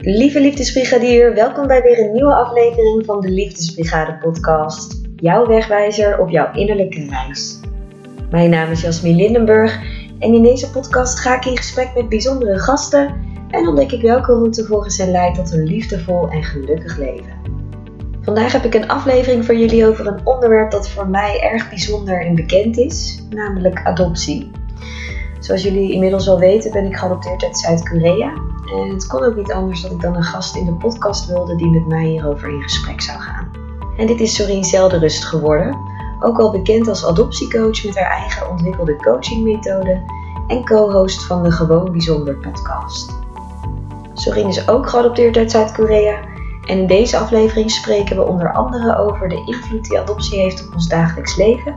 Lieve Liefdesbrigadier, welkom bij weer een nieuwe aflevering van de Liefdesbrigade podcast. Jouw wegwijzer op jouw innerlijke reis. Mijn naam is Jasmin Lindenburg en in deze podcast ga ik in gesprek met bijzondere gasten en ontdek ik welke route volgens hen leidt tot een liefdevol en gelukkig leven. Vandaag heb ik een aflevering voor jullie over een onderwerp dat voor mij erg bijzonder en bekend is, namelijk adoptie. Zoals jullie inmiddels wel weten ben ik geadopteerd uit Zuid-Korea. En het kon ook niet anders dat ik dan een gast in de podcast wilde die met mij hierover in gesprek zou gaan. En dit is Sorien Zelderust geworden, ook al bekend als adoptiecoach met haar eigen ontwikkelde coachingmethode en co-host van de Gewoon Bijzonder podcast. Sorien is ook geadopteerd uit Zuid-Korea en in deze aflevering spreken we onder andere over de invloed die adoptie heeft op ons dagelijks leven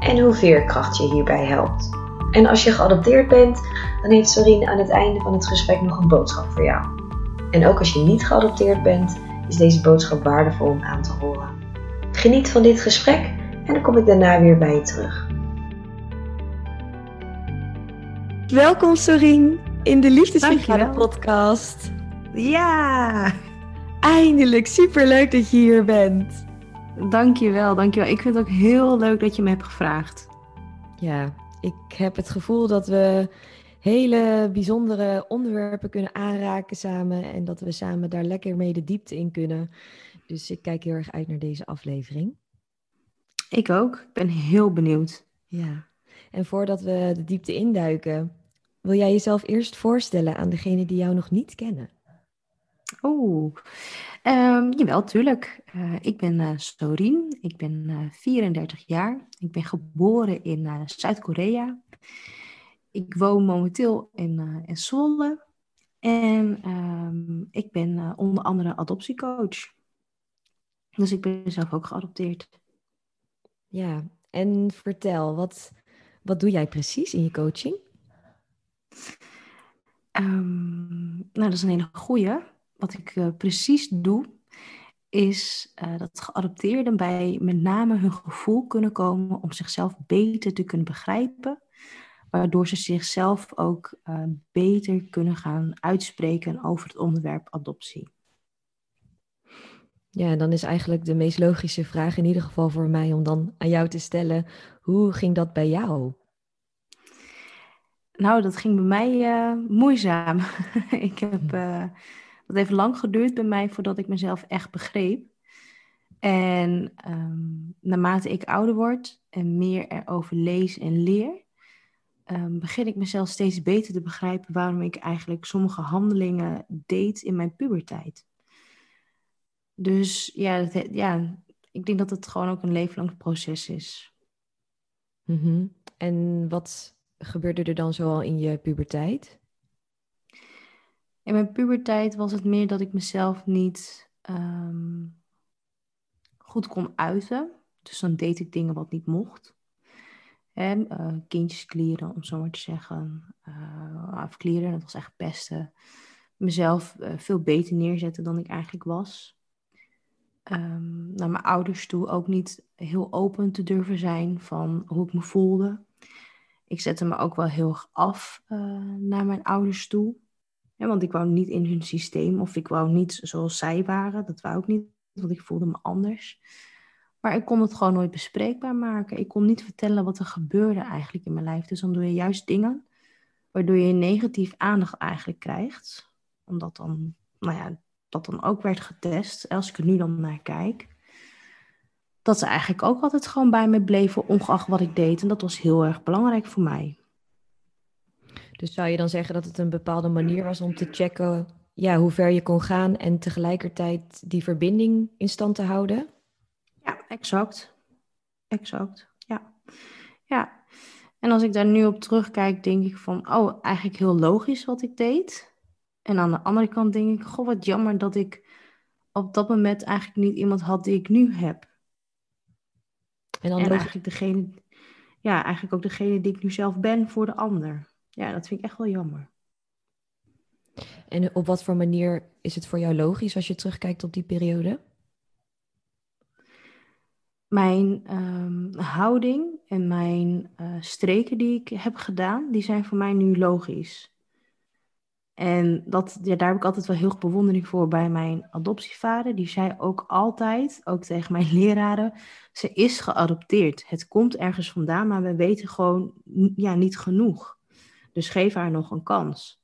en hoe veerkracht je hierbij helpt. En als je geadopteerd bent, dan heeft Sorine aan het einde van het gesprek nog een boodschap voor jou. En ook als je niet geadopteerd bent, is deze boodschap waardevol om aan te horen. Geniet van dit gesprek en dan kom ik daarna weer bij je terug. Welkom Sorine in de Liefdesbrigade podcast. Ja! Eindelijk, superleuk dat je hier bent. Dankjewel, dankjewel. Ik vind het ook heel leuk dat je me hebt gevraagd. Ja, ik heb het gevoel dat we hele bijzondere onderwerpen kunnen aanraken samen en dat we samen daar lekker mee de diepte in kunnen. Dus ik kijk heel erg uit naar deze aflevering. Ik ook. Ik ben heel benieuwd. Ja. En voordat we de diepte induiken, wil jij jezelf eerst voorstellen aan degenen die jou nog niet kennen? Oeh, um, jawel, tuurlijk. Uh, ik ben uh, Sorien, ik ben uh, eh, 34 jaar. Ik ben geboren in Zuid-Korea. Ik woon momenteel in, in Zwolle. En um, ik ben onder andere adoptiecoach. Dus ik ben zelf ook geadopteerd. Ja, en vertel, wat, wat doe jij precies in je coaching? Um, nou, dat is een hele goeie wat ik uh, precies doe, is uh, dat geadopteerden bij met name hun gevoel kunnen komen om zichzelf beter te kunnen begrijpen, waardoor ze zichzelf ook uh, beter kunnen gaan uitspreken over het onderwerp adoptie. Ja, dan is eigenlijk de meest logische vraag in ieder geval voor mij om dan aan jou te stellen, hoe ging dat bij jou? Nou, dat ging bij mij moeizaam. ik heb dat heeft lang geduurd bij mij voordat ik mezelf echt begreep. En um, naarmate ik ouder word en meer erover lees en leer, um, begin ik mezelf steeds beter te begrijpen waarom ik eigenlijk sommige handelingen deed in mijn puberteit. Dus ja, dat, ja ik denk dat het gewoon ook een levenslang proces is. Mm -hmm. En wat gebeurde er dan zoal in je puberteit? In mijn puberteit was het meer dat ik mezelf niet ehm, goed kon uiten. Dus dan deed ik dingen wat niet mocht. En uh, kindjes klieren, om zo maar te zeggen. Uh, afklieren, dat was echt pesten. Mezelf uh, veel beter neerzetten dan ik eigenlijk was. Um, naar mijn ouders toe ook niet heel open te durven zijn van hoe ik me voelde. Ik zette me ook wel heel erg af naar mijn ouders toe want ik wou niet in hun systeem of ik wou niet zoals zij waren. Dat wou ik niet, want ik voelde me anders. Maar ik kon het gewoon nooit bespreekbaar maken. Ik kon niet vertellen wat er gebeurde eigenlijk in mijn lijf. Dus dan doe je juist dingen waardoor je negatief aandacht eigenlijk krijgt. Omdat dan, nou ja, dat dan ook werd getest. Als ik er nu dan naar kijk. Dat ze eigenlijk ook altijd gewoon bij me bleven, ongeacht wat ik deed. En dat was heel erg belangrijk voor mij. Dus zou je dan zeggen dat het een bepaalde manier was om te checken ja, hoe ver je kon gaan en tegelijkertijd die verbinding in stand te houden? Ja, exact. Exact, ja. Ja. En als ik daar nu op terugkijk, denk ik van, oh, eigenlijk heel logisch wat ik deed. En aan de andere kant denk ik, goh, wat jammer dat ik op dat moment eigenlijk niet iemand had die ik nu heb. En dan en eigenlijk degene, ja, eigenlijk ook degene die ik nu zelf ben voor de ander ja, dat vind ik echt wel jammer. En op wat voor manier is het voor jou logisch als je terugkijkt op die periode? Mijn um, houding en mijn uh, streken die ik heb gedaan, die zijn voor mij nu logisch. En dat, ja, daar heb ik altijd wel heel veel bewondering voor bij mijn adoptievader. Die zei ook altijd, ook tegen mijn leraren, ze is geadopteerd. Het komt ergens vandaan, maar we weten gewoon ja, niet genoeg. Dus geef haar nog een kans.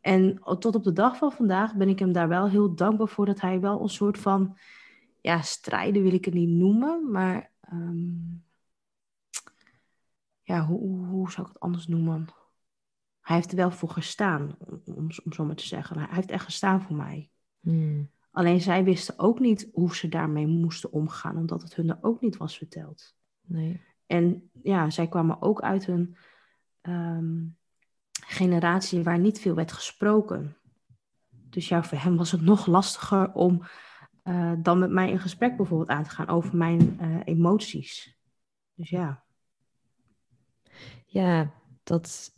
En tot op de dag van vandaag ben ik hem daar wel heel dankbaar voor dat hij wel een soort van, ja, strijden wil ik het niet noemen, maar ehm, ja, hoe, hoe zou ik het anders noemen? Hij heeft er wel voor gestaan, om, om zo maar te zeggen. Hij heeft echt gestaan voor mij. Hmm. Alleen zij wisten ook niet hoe ze daarmee moesten omgaan, omdat het hun er ook niet was verteld. Nee. En ja, zij kwamen ook uit een ehm, generatie waar niet veel werd gesproken. Dus ja, voor hem was het nog lastiger om uh, dan met mij in gesprek bijvoorbeeld aan te gaan over mijn uh, emoties. Dus ja. Ja, dat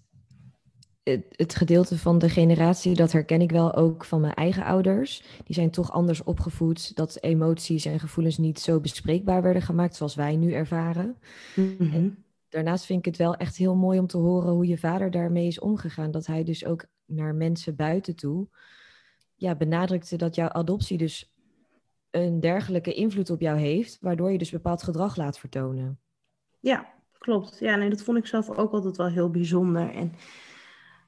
het, het, gedeelte van de generatie, dat herken ik wel ook van mijn eigen ouders. Die zijn toch anders opgevoed, dat emoties en gevoelens niet zo bespreekbaar werden gemaakt zoals wij nu ervaren. Mhm. daarnaast vind ik het wel echt heel mooi om te horen hoe je vader daarmee is omgegaan. Dat hij dus ook naar mensen buiten toe ja, benadrukte dat jouw adoptie dus een dergelijke invloed op jou heeft, waardoor je dus bepaald gedrag laat vertonen. Ja, klopt. Ja, nee, dat vond ik zelf ook altijd wel heel bijzonder. En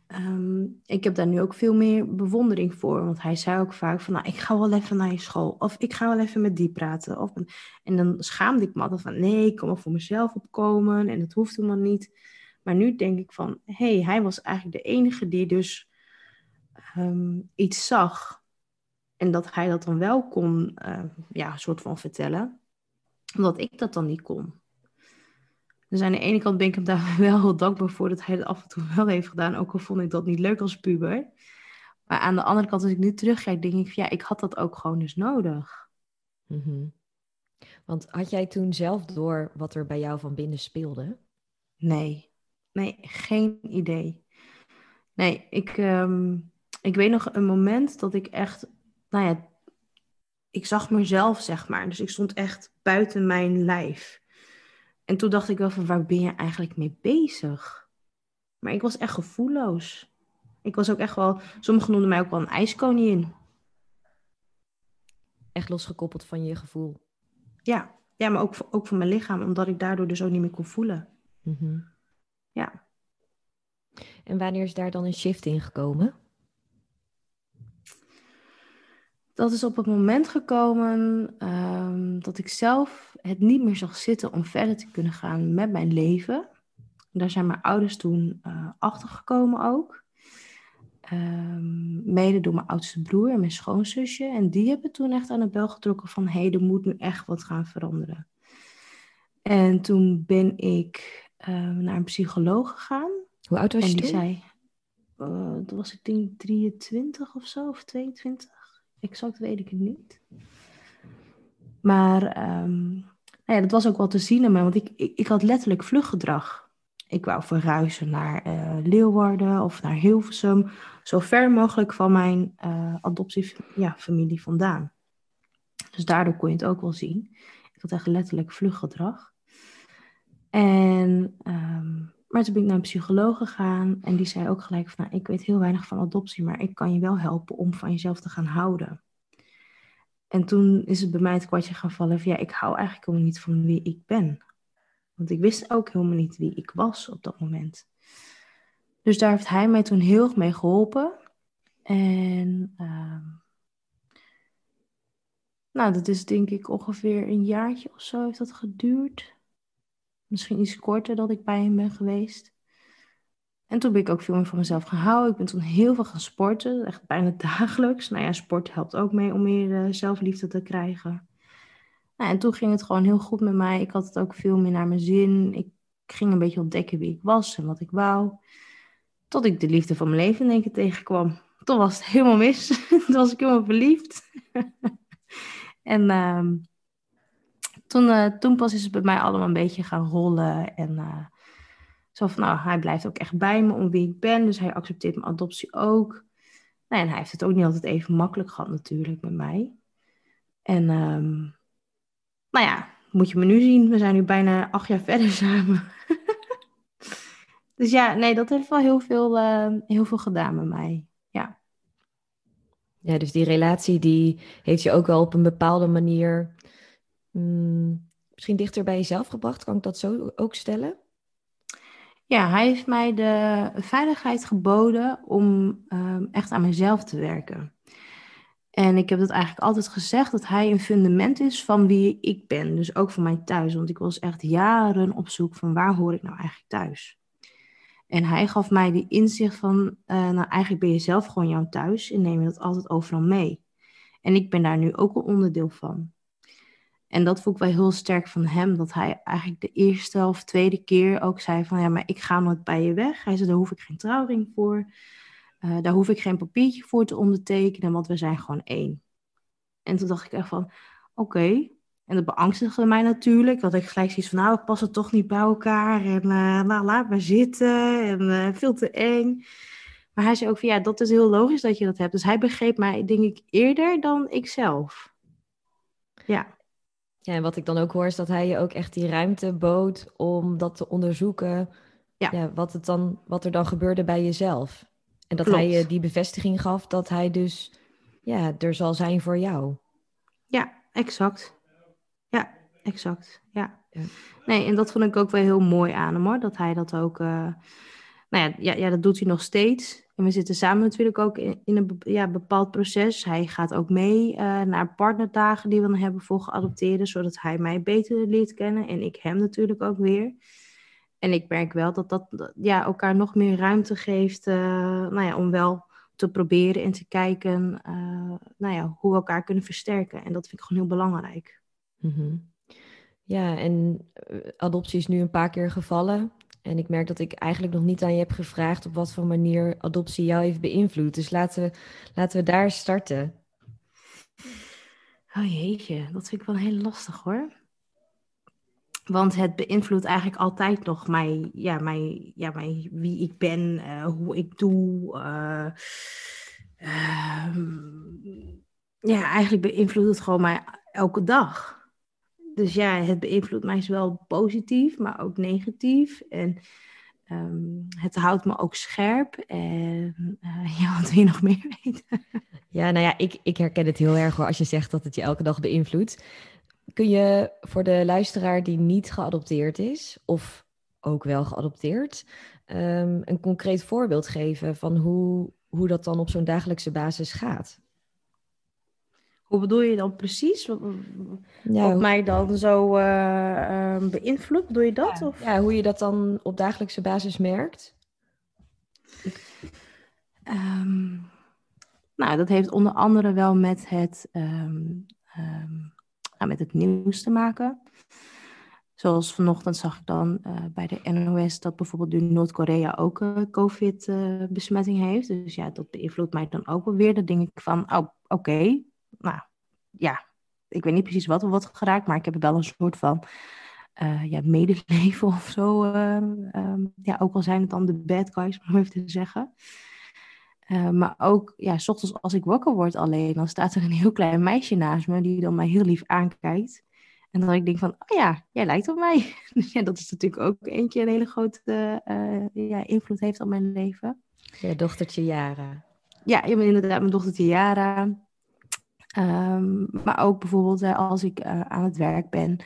Ehm, ik heb daar nu ook veel meer bewondering voor. Want hij zei ook vaak van, nou, ik ga wel even naar je school. Of ik ga wel even met die praten. Of, en dan schaamde ik me altijd van, nee, ik kan wel voor mezelf opkomen. En dat hoeft helemaal niet. Maar nu denk ik van, hé, hey, hij was eigenlijk de enige die dus ehm, iets zag. En dat hij dat dan wel kon, uh, ja, soort van vertellen. Omdat ik dat dan niet kon. Dus aan de ene kant ben ik hem daar wel heel dankbaar voor dat hij het af en toe wel heeft gedaan. Ook al vond ik dat niet leuk als puber. Maar aan de andere kant, als ik nu terugkijk, denk ik van ja, ik had dat ook gewoon dus nodig. Mhm. Want had jij toen zelf door wat er bij jou van binnen speelde? Nee, nee, geen idee. Nee, ik, ehm, ik weet nog een moment dat ik echt, nou ja, ik zag mezelf, zeg maar. Dus ik stond echt buiten mijn lijf. En toen dacht ik wel van, waar ben je eigenlijk mee bezig? Maar ik was echt gevoelloos. Ik was ook echt wel, sommigen noemden mij ook wel een ijskoningin. Echt losgekoppeld van je gevoel? Ja, ja maar ook, ook van mijn lichaam, omdat ik daardoor dus ook niet meer kon voelen. Mhm. Ja. En wanneer is daar dan een shift in gekomen? Dat is op het moment gekomen ehm, dat ik zelf het niet meer zag zitten om verder te kunnen gaan met mijn leven. Daar zijn mijn ouders toen uh, achter gekomen ook. Um, mede door mijn oudste broer en mijn schoonzusje. En die hebben toen echt aan de bel getrokken van... hé, hey, er moet nu echt wat gaan veranderen. En toen ben ik uh, naar een psycholoog gegaan. Hoe oud was je en die zei, uh, toen was ik denk 23 of zo, of 22. Exact weet ik het niet. Maar um, nou ja, dat was ook wel te zien aan mij, want ik, ik, ik had letterlijk vluchtgedrag. Ik wou verhuizen naar uh, Leeuwarden of naar Hilversum, zo ver mogelijk van mijn uh, adoptiefamilie ja, vandaan. Dus daardoor kon je het ook wel zien. Ik had echt letterlijk vluchtgedrag. En, um, maar toen ben ik naar een psycholoog gegaan en die zei ook gelijk van, nou, ik weet heel weinig van adoptie, maar ik kan je wel helpen om van jezelf te gaan houden. En toen is het bij mij het kwartje gaan vallen van ja, ik hou eigenlijk helemaal niet van wie ik ben. Want ik wist ook helemaal niet wie ik was op dat moment. Dus daar heeft hij mij toen heel erg mee geholpen. En uh, nou, dat is denk ik ongeveer een jaartje of zo heeft dat geduurd. Misschien iets korter dat ik bij hem ben geweest. En toen ben ik ook veel meer van mezelf gaan houden. Ik ben toen heel veel gaan sporten, echt bijna dagelijks. Nou ja, sport helpt ook mee om meer uh, zelfliefde te krijgen. Nou, en toen ging het gewoon heel goed met mij. Ik had het ook veel meer naar mijn zin. Ik ging een beetje ontdekken wie ik was en wat ik wou. Tot ik de liefde van mijn leven in één tegenkwam. Toen was het helemaal mis. toen was ik helemaal verliefd. en uh, toen, uh, toen pas is het bij mij allemaal een beetje gaan rollen. En uh, zo van, nou, hij blijft ook echt bij me om wie ik ben. Dus hij accepteert mijn adoptie ook. Nou, en hij heeft het ook niet altijd even makkelijk gehad natuurlijk met mij. En um, nou ja, moet je me nu zien. We zijn nu bijna acht jaar verder samen. dus ja, nee, dat heeft wel heel veel, uh, heel veel gedaan met mij. Ja. Ja, dus die relatie die heeft je ook wel op een bepaalde manier mm, misschien dichter bij jezelf gebracht. Kan ik dat zo ook stellen? Ja, hij heeft mij de veiligheid geboden om ehm, echt aan mezelf te werken. En ik heb dat eigenlijk altijd gezegd, dat hij een fundament is van wie ik ben. Dus ook van mijn thuis. Want ik was echt jaren op zoek van waar hoor ik nou eigenlijk thuis. En hij gaf mij die inzicht van, uh, nou eigenlijk ben je zelf gewoon jouw thuis en neem je dat altijd overal mee. En ik ben daar nu ook een onderdeel van. En dat voel ik wel heel sterk van hem, dat hij eigenlijk de eerste of tweede keer ook zei van, ja, maar ik ga nooit bij je weg. Hij zei, daar hoef ik geen trouwring voor. Uh, daar hoef ik geen papiertje voor te ondertekenen, want we zijn gewoon één. En toen dacht ik echt van, oké. En dat beangstigde mij natuurlijk. Dat ik gelijk zoiets van, nou, pas het toch niet bij elkaar. En uh, nou, laat maar zitten. En uh, veel te eng. Maar hij zei ook van, ja, dat is heel logisch dat je dat hebt. Dus hij begreep mij, denk ik, eerder dan ik zelf. Ja. Ja, en wat ik dan ook hoor, is dat hij je ook echt die ruimte bood om dat te onderzoeken. Ja. ja wat, het dan, wat er dan gebeurde bij jezelf. En dat hij je die bevestiging gaf dat hij dus ja, er zal zijn voor jou. Ja, exact. Ja, exact. Ja. ja. Nee, en dat vond ik ook wel heel mooi aan hem hoor. Dat hij dat ook. Uh, nou ja, ja, ja, dat doet hij nog steeds. En we zitten samen natuurlijk ook in, een ja, bepaald proces. Hij gaat ook mee uh, naar partnerdagen die we dan hebben voor geadopteerden, zodat hij mij beter leert kennen en ik hem natuurlijk ook weer. En ik merk wel dat dat ja, elkaar nog meer ruimte geeft uh, nou ja, om wel te proberen en te kijken uh, nou ja, hoe we elkaar kunnen versterken. En dat vind ik gewoon heel belangrijk. Mm Ja, en eh, adoptie is nu een paar keer gevallen. En ik merk dat ik eigenlijk nog niet aan je heb gevraagd op wat voor manier adoptie jou heeft beïnvloed. Dus laten we, laten we daar starten. Oh jeetje, dat vind ik wel heel lastig hoor. Want het beïnvloedt eigenlijk altijd nog mij, ja, mij, ja, mij, wie ik ben, uh, hoe ik doe. Uh, uh, ja, eigenlijk beïnvloedt het gewoon mij elke dag. Dus ja, het beïnvloedt mij zowel positief, maar ook negatief. En um, het houdt me ook scherp. En ja, wat wil je nog meer weten? Ja, nou ja, ik, ik herken het heel erg hoor, als je zegt dat het je elke dag beïnvloedt. Kun je voor de luisteraar die niet geadopteerd is, of ook wel geadopteerd, um, een concreet voorbeeld geven van hoe, hoe dat dan op zo'n dagelijkse basis gaat? Hoe bedoel je dan precies? Wat, ja, mij dan zo uh, beïnvloedt? Bedoel je dat? Ja, of? ja, hoe je dat dan op dagelijkse basis merkt? Um, nou, dat heeft onder andere wel met het um, met het nieuws te maken. Zoals vanochtend zag ik dan uh, bij de NOS dat bijvoorbeeld nu Noord-Korea ook uh, COVID-besmetting uh, heeft. Dus ja, dat beïnvloedt mij dan ook wel weer. Dan denk ik van, oh, oké, okay. Nou ja, ik weet niet precies wat er wordt geraakt, maar ik heb wel een soort van uh, ja, medeleven of zo. Um, ja, ook al zijn het dan de bad guys, om even te zeggen. Uh, maar ook, ja, s ochtends als ik wakker word alleen, dan staat er een heel klein meisje naast me die dan mij heel lief aankijkt. En dan ik denk van, oh ja, jij lijkt op mij. Dus ja, dat is natuurlijk ook eentje een hele grote uh, ja, invloed heeft op mijn leven. Je dochtertje Jara. Ja, inderdaad mijn dochtertje Jara. Um, maar ook bijvoorbeeld als ik uh, aan het werk ben,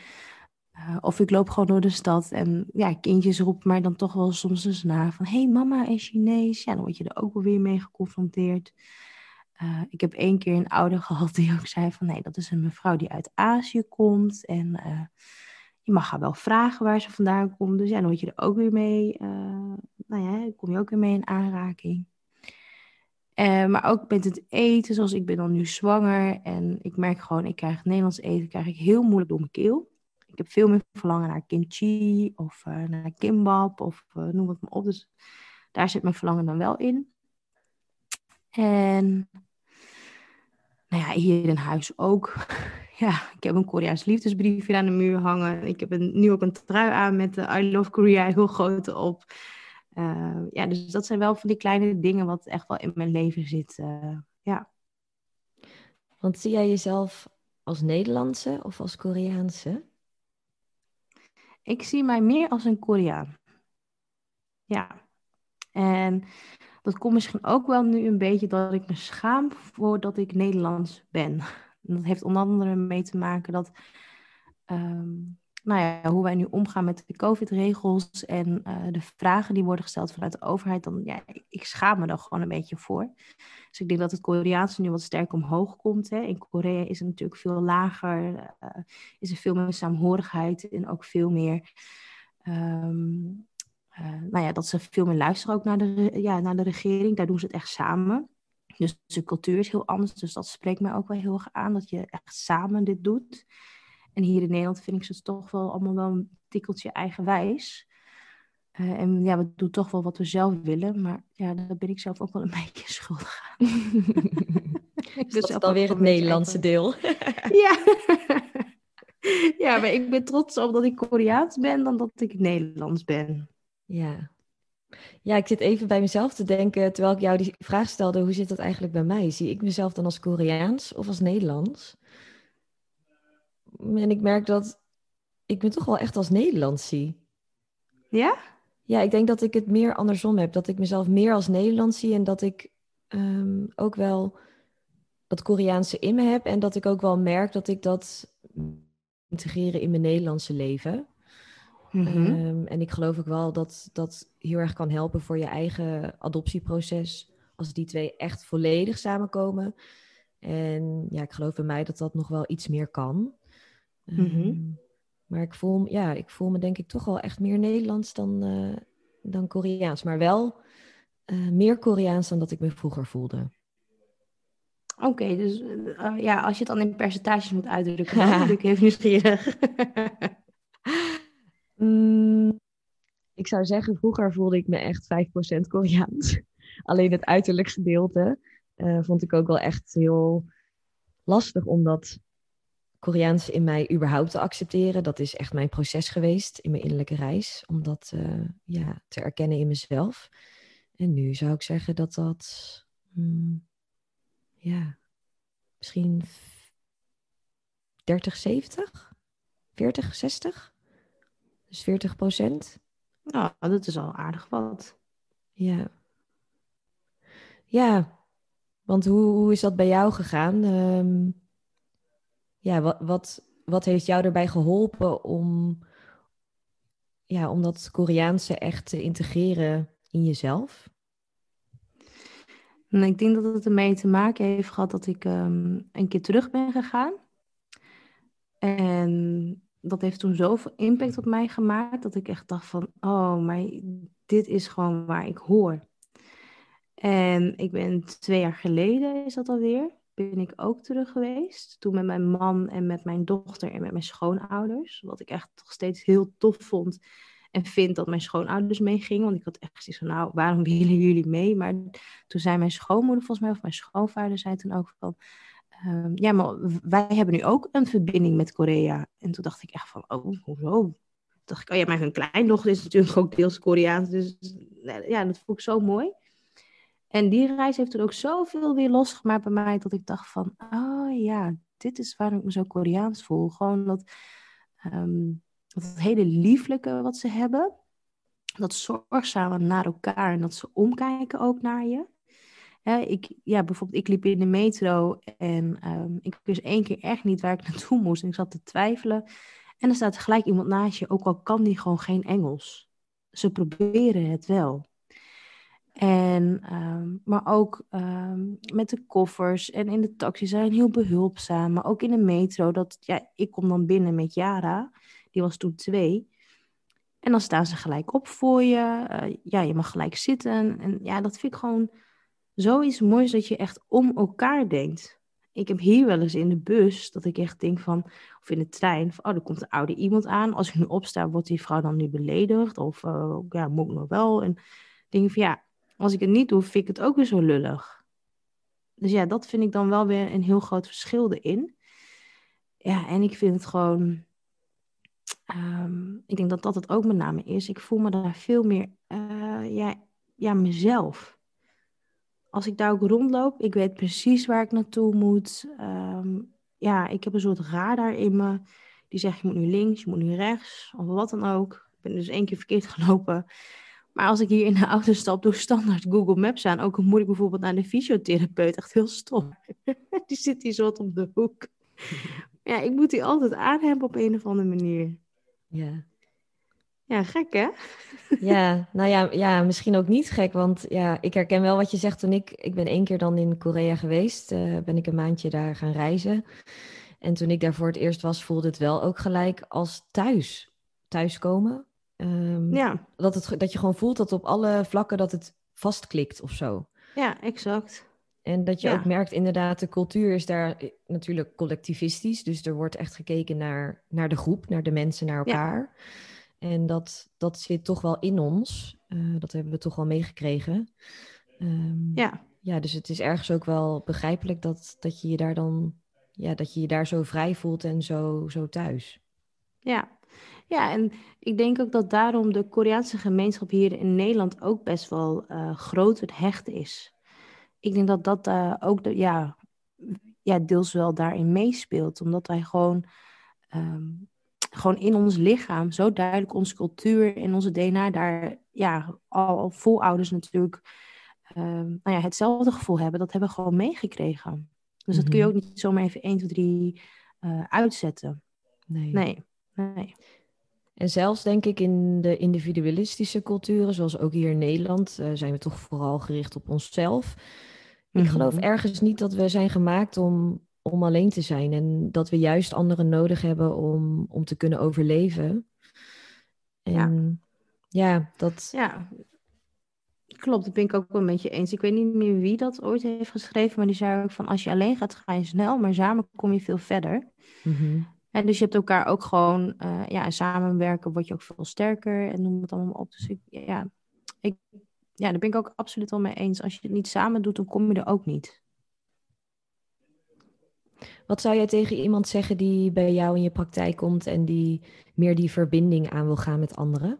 uh, of ik loop gewoon door de stad en ja, kindjes roepen mij dan toch wel soms eens na van... hey, mama is Chinees. Ja, dan word je er ook wel weer mee geconfronteerd. Ik heb één keer een ouder gehad die ook zei van... nee, dat is een mevrouw die uit Azië komt. En je mag haar wel vragen waar ze vandaan komt. Dus ja, dan word je er ook weer mee... nou ja, kom je ook weer mee in aanraking. Maar ook met het eten, zoals ik ben dan nu zwanger. En ik merk gewoon, ik krijg Nederlands eten krijg ik heel moeilijk door mijn keel. Ik heb veel meer verlangen naar kimchi of uh, naar kimbap of uh, noem het maar op. Dus daar zit mijn verlangen dan wel in. En nou ja, hier in huis ook. ja, ik heb een Koreaans liefdesbriefje aan de muur hangen. Ik heb een, nu ook een trui aan met de I Love Korea heel groot op. Uh, ja, dus dat zijn wel van die kleine dingen wat echt wel in mijn leven zit. ja. Want zie jij jezelf als Nederlandse of als Koreaanse? Ik zie mij meer als een Koreaan. Ja. En dat komt misschien ook wel nu een beetje dat ik me schaam voor dat ik Nederlands ben. En dat heeft onder andere mee te maken dat, ehm, nou ja, hoe wij nu omgaan met de COVID-regels en uh, de vragen die worden gesteld vanuit de overheid, dan, ja, ik schaam me er gewoon een beetje voor. Dus ik denk dat het Koreaanse nu wat sterk omhoog komt. Hè. In Korea is het natuurlijk veel lager, uh, is er veel meer saamhorigheid en ook veel meer um, uh, nou ja, dat ze veel meer luisteren ook naar de, ja, naar de regering. Daar doen ze het echt samen. Dus de cultuur is heel anders. Dus dat spreekt mij ook wel heel erg aan, dat je echt samen dit doet. En hier in Nederland vind ik ze toch wel allemaal wel een tikkeltje eigenwijs. Uh, en ja, we doen toch wel wat we zelf willen. Maar ja, daar ben ik zelf ook wel een beetje schuldig aan. dus dat is dan weer het Nederlandse deel. ja. ja, maar ik ben trots op dat ik Koreaans ben dan dat ik Nederlands ben. Ja. Ja, ik zit even bij mezelf te denken, terwijl ik jou die vraag stelde, hoe zit dat eigenlijk bij mij? Zie ik mezelf dan als Koreaans of als Nederlands? En ik merk dat ik me toch wel echt als Nederlands zie. Ja? Ja, ik denk dat ik het meer andersom heb. Dat ik mezelf meer als Nederlands zie en dat ik um, ook wel dat Koreaanse in me heb. En dat ik ook wel merk dat ik dat integreren in mijn Nederlandse leven. Mm-hmm. Um, en ik geloof ook wel dat dat heel erg kan helpen voor je eigen adoptieproces. Als die twee echt volledig samenkomen. En ja, ik geloof bij mij dat dat nog wel iets meer kan. Mm-hmm. Um, maar ik voel, ja, ik voel me denk ik toch wel echt meer Nederlands dan, uh, dan Koreaans. Maar wel uh, meer Koreaans dan dat ik me vroeger voelde. Oké, okay, dus uh, ja, als je het dan in percentages moet uitdrukken, dan ben ik even nieuwsgierig. mm, ik zou zeggen, vroeger voelde ik me echt 5% Koreaans. Alleen het uiterlijk gedeelte vond ik ook wel echt heel lastig om dat Koreaans in mij überhaupt te accepteren. Dat is echt mijn proces geweest in mijn innerlijke reis. Om dat uh, ja, te erkennen in mezelf. En nu zou ik zeggen dat dat... Hmm, ja, misschien 30, 70? 40, 60? Dus 40 procent. Nou, dat is al aardig wat. Ja. Ja, want hoe, hoe is dat bij jou gegaan? Um, ja, wat, wat, wat heeft jou erbij geholpen om, ja, om dat Koreaanse echt te integreren in jezelf? En ik denk dat het ermee te maken heeft gehad dat ik um, een keer terug ben gegaan. En dat heeft toen zoveel impact op mij gemaakt dat ik echt dacht van, oh, maar dit is gewoon waar ik hoor. En ik ben twee jaar geleden, is dat alweer, ben ik ook terug geweest. Toen met mijn man en met mijn dochter en met mijn schoonouders. Wat ik echt nog steeds heel tof vond. En vind dat mijn schoonouders meegingen. Want ik had echt zoiets van, nou, waarom willen jullie mee? Maar toen zei mijn schoonmoeder volgens mij, of mijn schoonvader zei toen ook van... Um, ja, maar wij hebben nu ook een verbinding met Korea. En toen dacht ik echt van, oh, hoezo? Toen dacht ik, oh ja, mijn kleindochter is natuurlijk ook deels Koreaans. Dus ja, dat vond ik zo mooi. En die reis heeft er ook zoveel weer losgemaakt bij mij, dat ik dacht van, oh ja, dit is waarom ik me zo Koreaans voel. Gewoon dat, um, dat hele lieflijke wat ze hebben, dat zorgzame naar elkaar en dat ze omkijken ook naar je. Ik, ja, bijvoorbeeld, ik liep in de metro en um, ik wist één keer echt niet waar ik naartoe moest. En ik zat te twijfelen. En er staat gelijk iemand naast je, ook al kan die gewoon geen Engels. Ze proberen het wel. En, um, maar ook um, met de koffers en in de taxi zijn heel behulpzaam. Maar ook in de metro. Dat, ja, ik kom dan binnen met Yara. Die was toen twee. En dan staan ze gelijk op voor je. Uh, ja, je mag gelijk zitten. En ja, dat vind ik gewoon zoiets moois dat je echt om elkaar denkt. Ik heb hier wel eens in de bus dat ik echt denk van, of in de trein, van, oh, er komt een oude iemand aan. Als ik nu opsta, wordt die vrouw dan nu beledigd? Of uh, ja, moet ik nog wel? En denk van, ja, als ik het niet doe, vind ik het ook weer zo lullig. Dus ja, dat vind ik dan wel weer een heel groot verschil erin. Ja, en ik vind het gewoon. Um, ik denk dat dat het ook met name is. Ik voel me daar veel meer. Uh, ja, ja, mezelf. Als ik daar ook rondloop, ik weet precies waar ik naartoe moet. Um, ja, ik heb een soort radar in me. Die zegt, je moet nu links, je moet nu rechts, of wat dan ook. Ik ben dus één keer verkeerd gelopen. Maar als ik hier in de auto stap, doe standaard Google Maps aan. Ook moet ik bijvoorbeeld naar de fysiotherapeut. Echt heel stom. die zit hier zo wat op de hoek. ja, ik moet die altijd aan hebben op een of andere manier. Ja. Ja, gek hè? ja, nou ja, ja, misschien ook niet gek. Want ja, ik herken wel wat je zegt. Toen ik, ik ben één keer dan in Korea geweest. Uh, ben ik een maandje daar gaan reizen. En toen ik daar voor het eerst was, voelde het wel ook gelijk als thuis. Thuiskomen. Um, ja. dat, het, dat je gewoon voelt dat op alle vlakken dat het vastklikt of zo. Ja, exact. En dat je ook merkt, inderdaad, de cultuur is daar eh, natuurlijk collectivistisch. Dus er wordt echt gekeken naar, naar de groep, naar de mensen, naar elkaar. En dat, dat zit toch wel in ons. Uh, dat hebben we toch wel meegekregen. Um, ja. Ja, dus het is ergens ook wel begrijpelijk dat, dat je je daar dan, ja, dat je je daar zo vrij voelt en zo, zo thuis. Ja, ja, en ik denk ook dat daarom de Koreaanse gemeenschap hier in Nederland ook best wel uh, groot het hecht is. Ik denk dat dat uh, ook de, ja, ja, deels wel daarin meespeelt. Omdat wij gewoon, um, gewoon in ons lichaam zo duidelijk onze cultuur en onze DNA daar ja, al voorouders natuurlijk um, nou ja, hetzelfde gevoel hebben. Dat hebben we gewoon meegekregen. Dus dat kun je mhm. ook niet zomaar even 1, 2, 3 uh, uitzetten. Nee. nee. nee. En zelfs denk ik in de individualistische culturen, zoals ook hier in Nederland, uh, zijn we toch vooral gericht op onszelf. Ik mhm. geloof ergens niet dat we zijn gemaakt om, om alleen te zijn en dat we juist anderen nodig hebben om, om te kunnen overleven. En ja, ja dat. Ja, klopt. Dat ben ik ook wel een beetje eens. Ik weet niet meer wie dat ooit heeft geschreven, maar die zei ook van als je alleen gaat, ga je snel, maar samen kom je veel verder. Mm en dus je hebt elkaar ook gewoon, uh, ja, samenwerken word je ook veel sterker en noem het allemaal op. Dus ik, ja, ik, ja, daar ben ik ook absoluut wel mee eens. Als je het niet samen doet, dan kom je er ook niet. Wat zou jij tegen iemand zeggen die bij jou in je praktijk komt en die meer die verbinding aan wil gaan met anderen?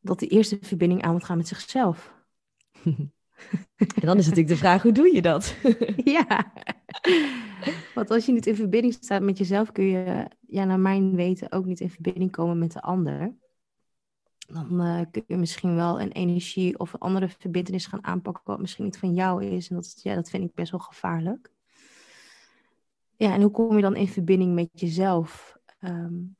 Dat de eerste verbinding aan wil gaan met zichzelf. en dan is natuurlijk de vraag, hoe doe je dat? ja. Want als je niet in verbinding staat met jezelf, kun je, ja, naar mijn weten, ook niet in verbinding komen met de ander. Dan uh, kun je misschien wel een energie of een andere verbindenis gaan aanpakken, wat misschien niet van jou is. En dat, ja, dat vind ik best wel gevaarlijk. Ja, en hoe kom je dan in verbinding met jezelf? Um,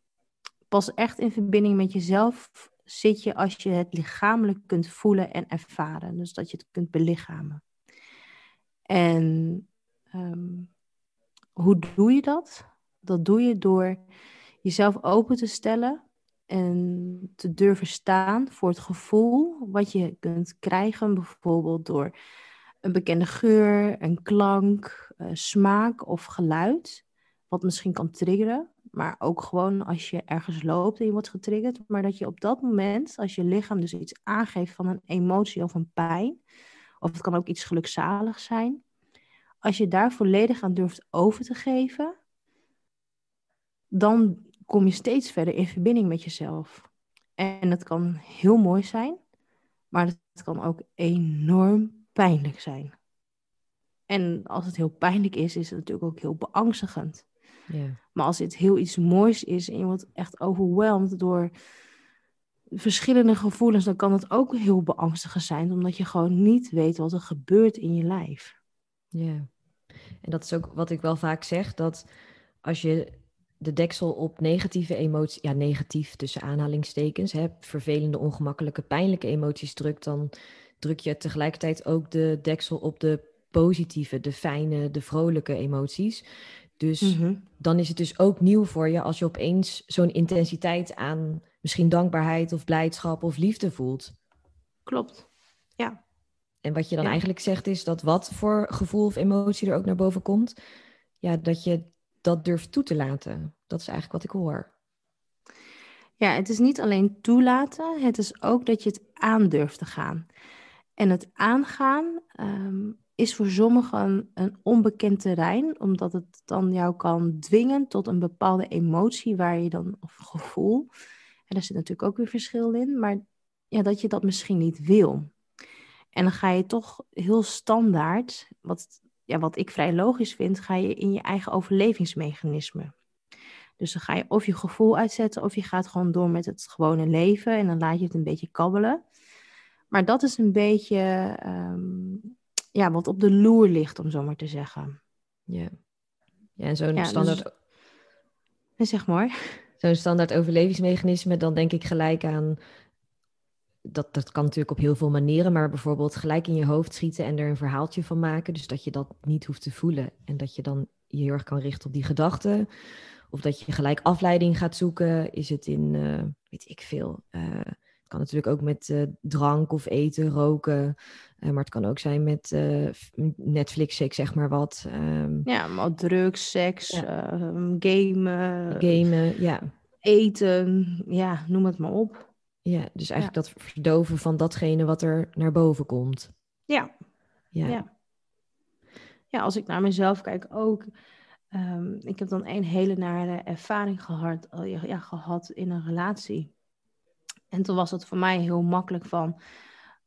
pas echt in verbinding met jezelf zit je als je het lichamelijk kunt voelen en ervaren. Dus dat je het kunt belichamen. En um, hoe doe je dat? Dat doe je door jezelf open te stellen en te durven staan voor het gevoel wat je kunt krijgen, bijvoorbeeld door een bekende geur, een klank, uh, smaak of geluid, wat misschien kan triggeren. Maar ook gewoon als je ergens loopt en je wordt getriggerd. Maar dat je op dat moment, als je lichaam dus iets aangeeft van een emotie of een pijn, of het kan ook iets gelukzaligs zijn, als je daar volledig aan durft over te geven, dan kom je steeds verder in verbinding met jezelf. En het kan heel mooi zijn, maar het kan ook enorm pijnlijk zijn. En als het heel pijnlijk is, is het natuurlijk ook heel beangstigend. Maar als het heel iets moois is en je wordt echt overweldigd door verschillende gevoelens, dan kan het ook heel beangstigend zijn, omdat je gewoon niet weet wat er gebeurt in je lijf. Ja, en dat is ook wat ik wel vaak zeg, dat als je de deksel op negatieve emoties, ja negatief tussen aanhalingstekens, hè, vervelende, ongemakkelijke, pijnlijke emoties drukt, dan druk je tegelijkertijd ook de deksel op de positieve, de fijne, de vrolijke emoties. Dus mhm. dan is het dus ook nieuw voor je als je opeens zo'n intensiteit aan misschien dankbaarheid of blijdschap of liefde voelt. Klopt, ja. En wat je dan eigenlijk zegt is dat wat voor gevoel of emotie er ook naar boven komt, ja, dat je dat durft toe te laten. Dat is eigenlijk wat ik hoor. Ja, het is niet alleen toelaten, het is ook dat je het aan durft te gaan. En het aangaan um, is voor sommigen een onbekend terrein, omdat het dan jou kan dwingen tot een bepaalde emotie waar je dan, of gevoel, en daar zit natuurlijk ook weer verschil in, maar ja, dat je dat misschien niet wil. En dan ga je toch heel standaard, wat, ja, wat ik vrij logisch vind, ga je in je eigen overlevingsmechanisme. Dus dan ga je of je gevoel uitzetten of je gaat gewoon door met het gewone leven en dan laat je het een beetje kabbelen. Maar dat is een beetje ehm, ja, wat op de loer ligt, om zo maar te zeggen. Ja, ja en zo'n standaard... Dus... Zeg maar. Zo'n standaard overlevingsmechanisme, dan denk ik gelijk aan dat, dat kan natuurlijk op heel veel manieren, maar bijvoorbeeld gelijk in je hoofd schieten en er een verhaaltje van maken. Dus dat je dat niet hoeft te voelen en dat je dan je heel erg kan richten op die gedachten. Of dat je gelijk afleiding gaat zoeken. Is het in, uh, weet ik veel. Uh, het kan natuurlijk ook met uh, drank of eten, roken. maar het kan ook zijn met Netflix, ik zeg maar wat. Um, ja, maar drugs, seks, ja. gamen. Gamen, ja. Eten, ja, noem het maar op. Ja, dus eigenlijk dat verdoven van datgene wat er naar boven komt. Ja. Ja. ja. ja als ik naar mezelf kijk ook. Um, ik heb dan een hele nare ervaring gehad, ja, gehad in een relatie. En toen was het voor mij heel makkelijk van...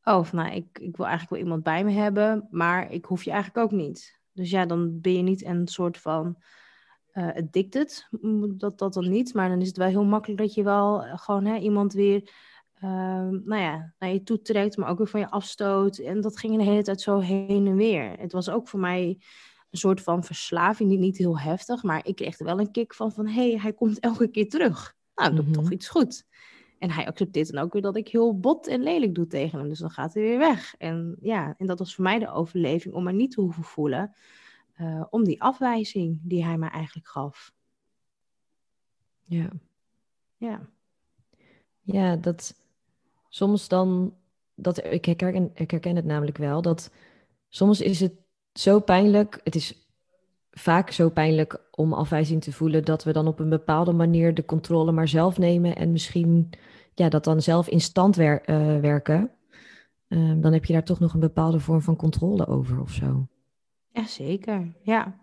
Oh, van, nou, ik, ik wil eigenlijk wel iemand bij me hebben, maar ik hoef je eigenlijk ook niet. Dus ja, dan ben je niet een soort van uh, addicted, dat, dat dan niet. Maar dan is het wel heel makkelijk dat je wel eh, gewoon hè, iemand weer uh, nou ja, naar je toe trekt, maar ook weer van je afstoot. En dat ging de hele tijd zo heen en weer. Het was ook voor mij een soort van verslaving, niet, niet heel heftig, maar ik kreeg er wel een kick van, van hé, hey, hij komt elke keer terug. Nou, doe mm toch iets goed. En hij accepteert dan ook weer dat ik heel bot en lelijk doe tegen hem. Dus dan gaat hij weer weg. En ja, en dat was voor mij de overleving om maar niet te hoeven voelen uh, om die afwijzing die hij me eigenlijk gaf. Ja. Ja. Ja, dat soms dan, dat, ik, herken, ik herken het namelijk wel, dat soms is het zo pijnlijk, het is vaak zo pijnlijk om afwijzing te voelen, dat we dan op een bepaalde manier de controle maar zelf nemen en misschien ja, dat dan zelf in stand wer uh, werken. Uh, dan heb je daar toch nog een bepaalde vorm van controle over of zo. Ja, zeker. Ja.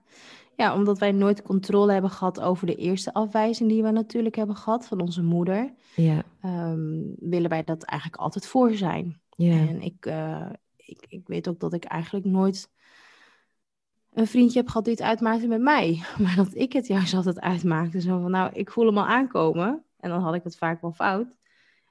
ja, omdat wij nooit controle hebben gehad over de eerste afwijzing die we natuurlijk hebben gehad van onze moeder, ja. um, willen wij dat eigenlijk altijd voor zijn. Ja. En ik, uh, ik, ik weet ook dat ik eigenlijk nooit een vriendje heb gehad die het uitmaakte met mij, maar dat ik het juist altijd uitmaakte. Zo van, nou, ik voel hem al aankomen. En dan had ik het vaak wel fout.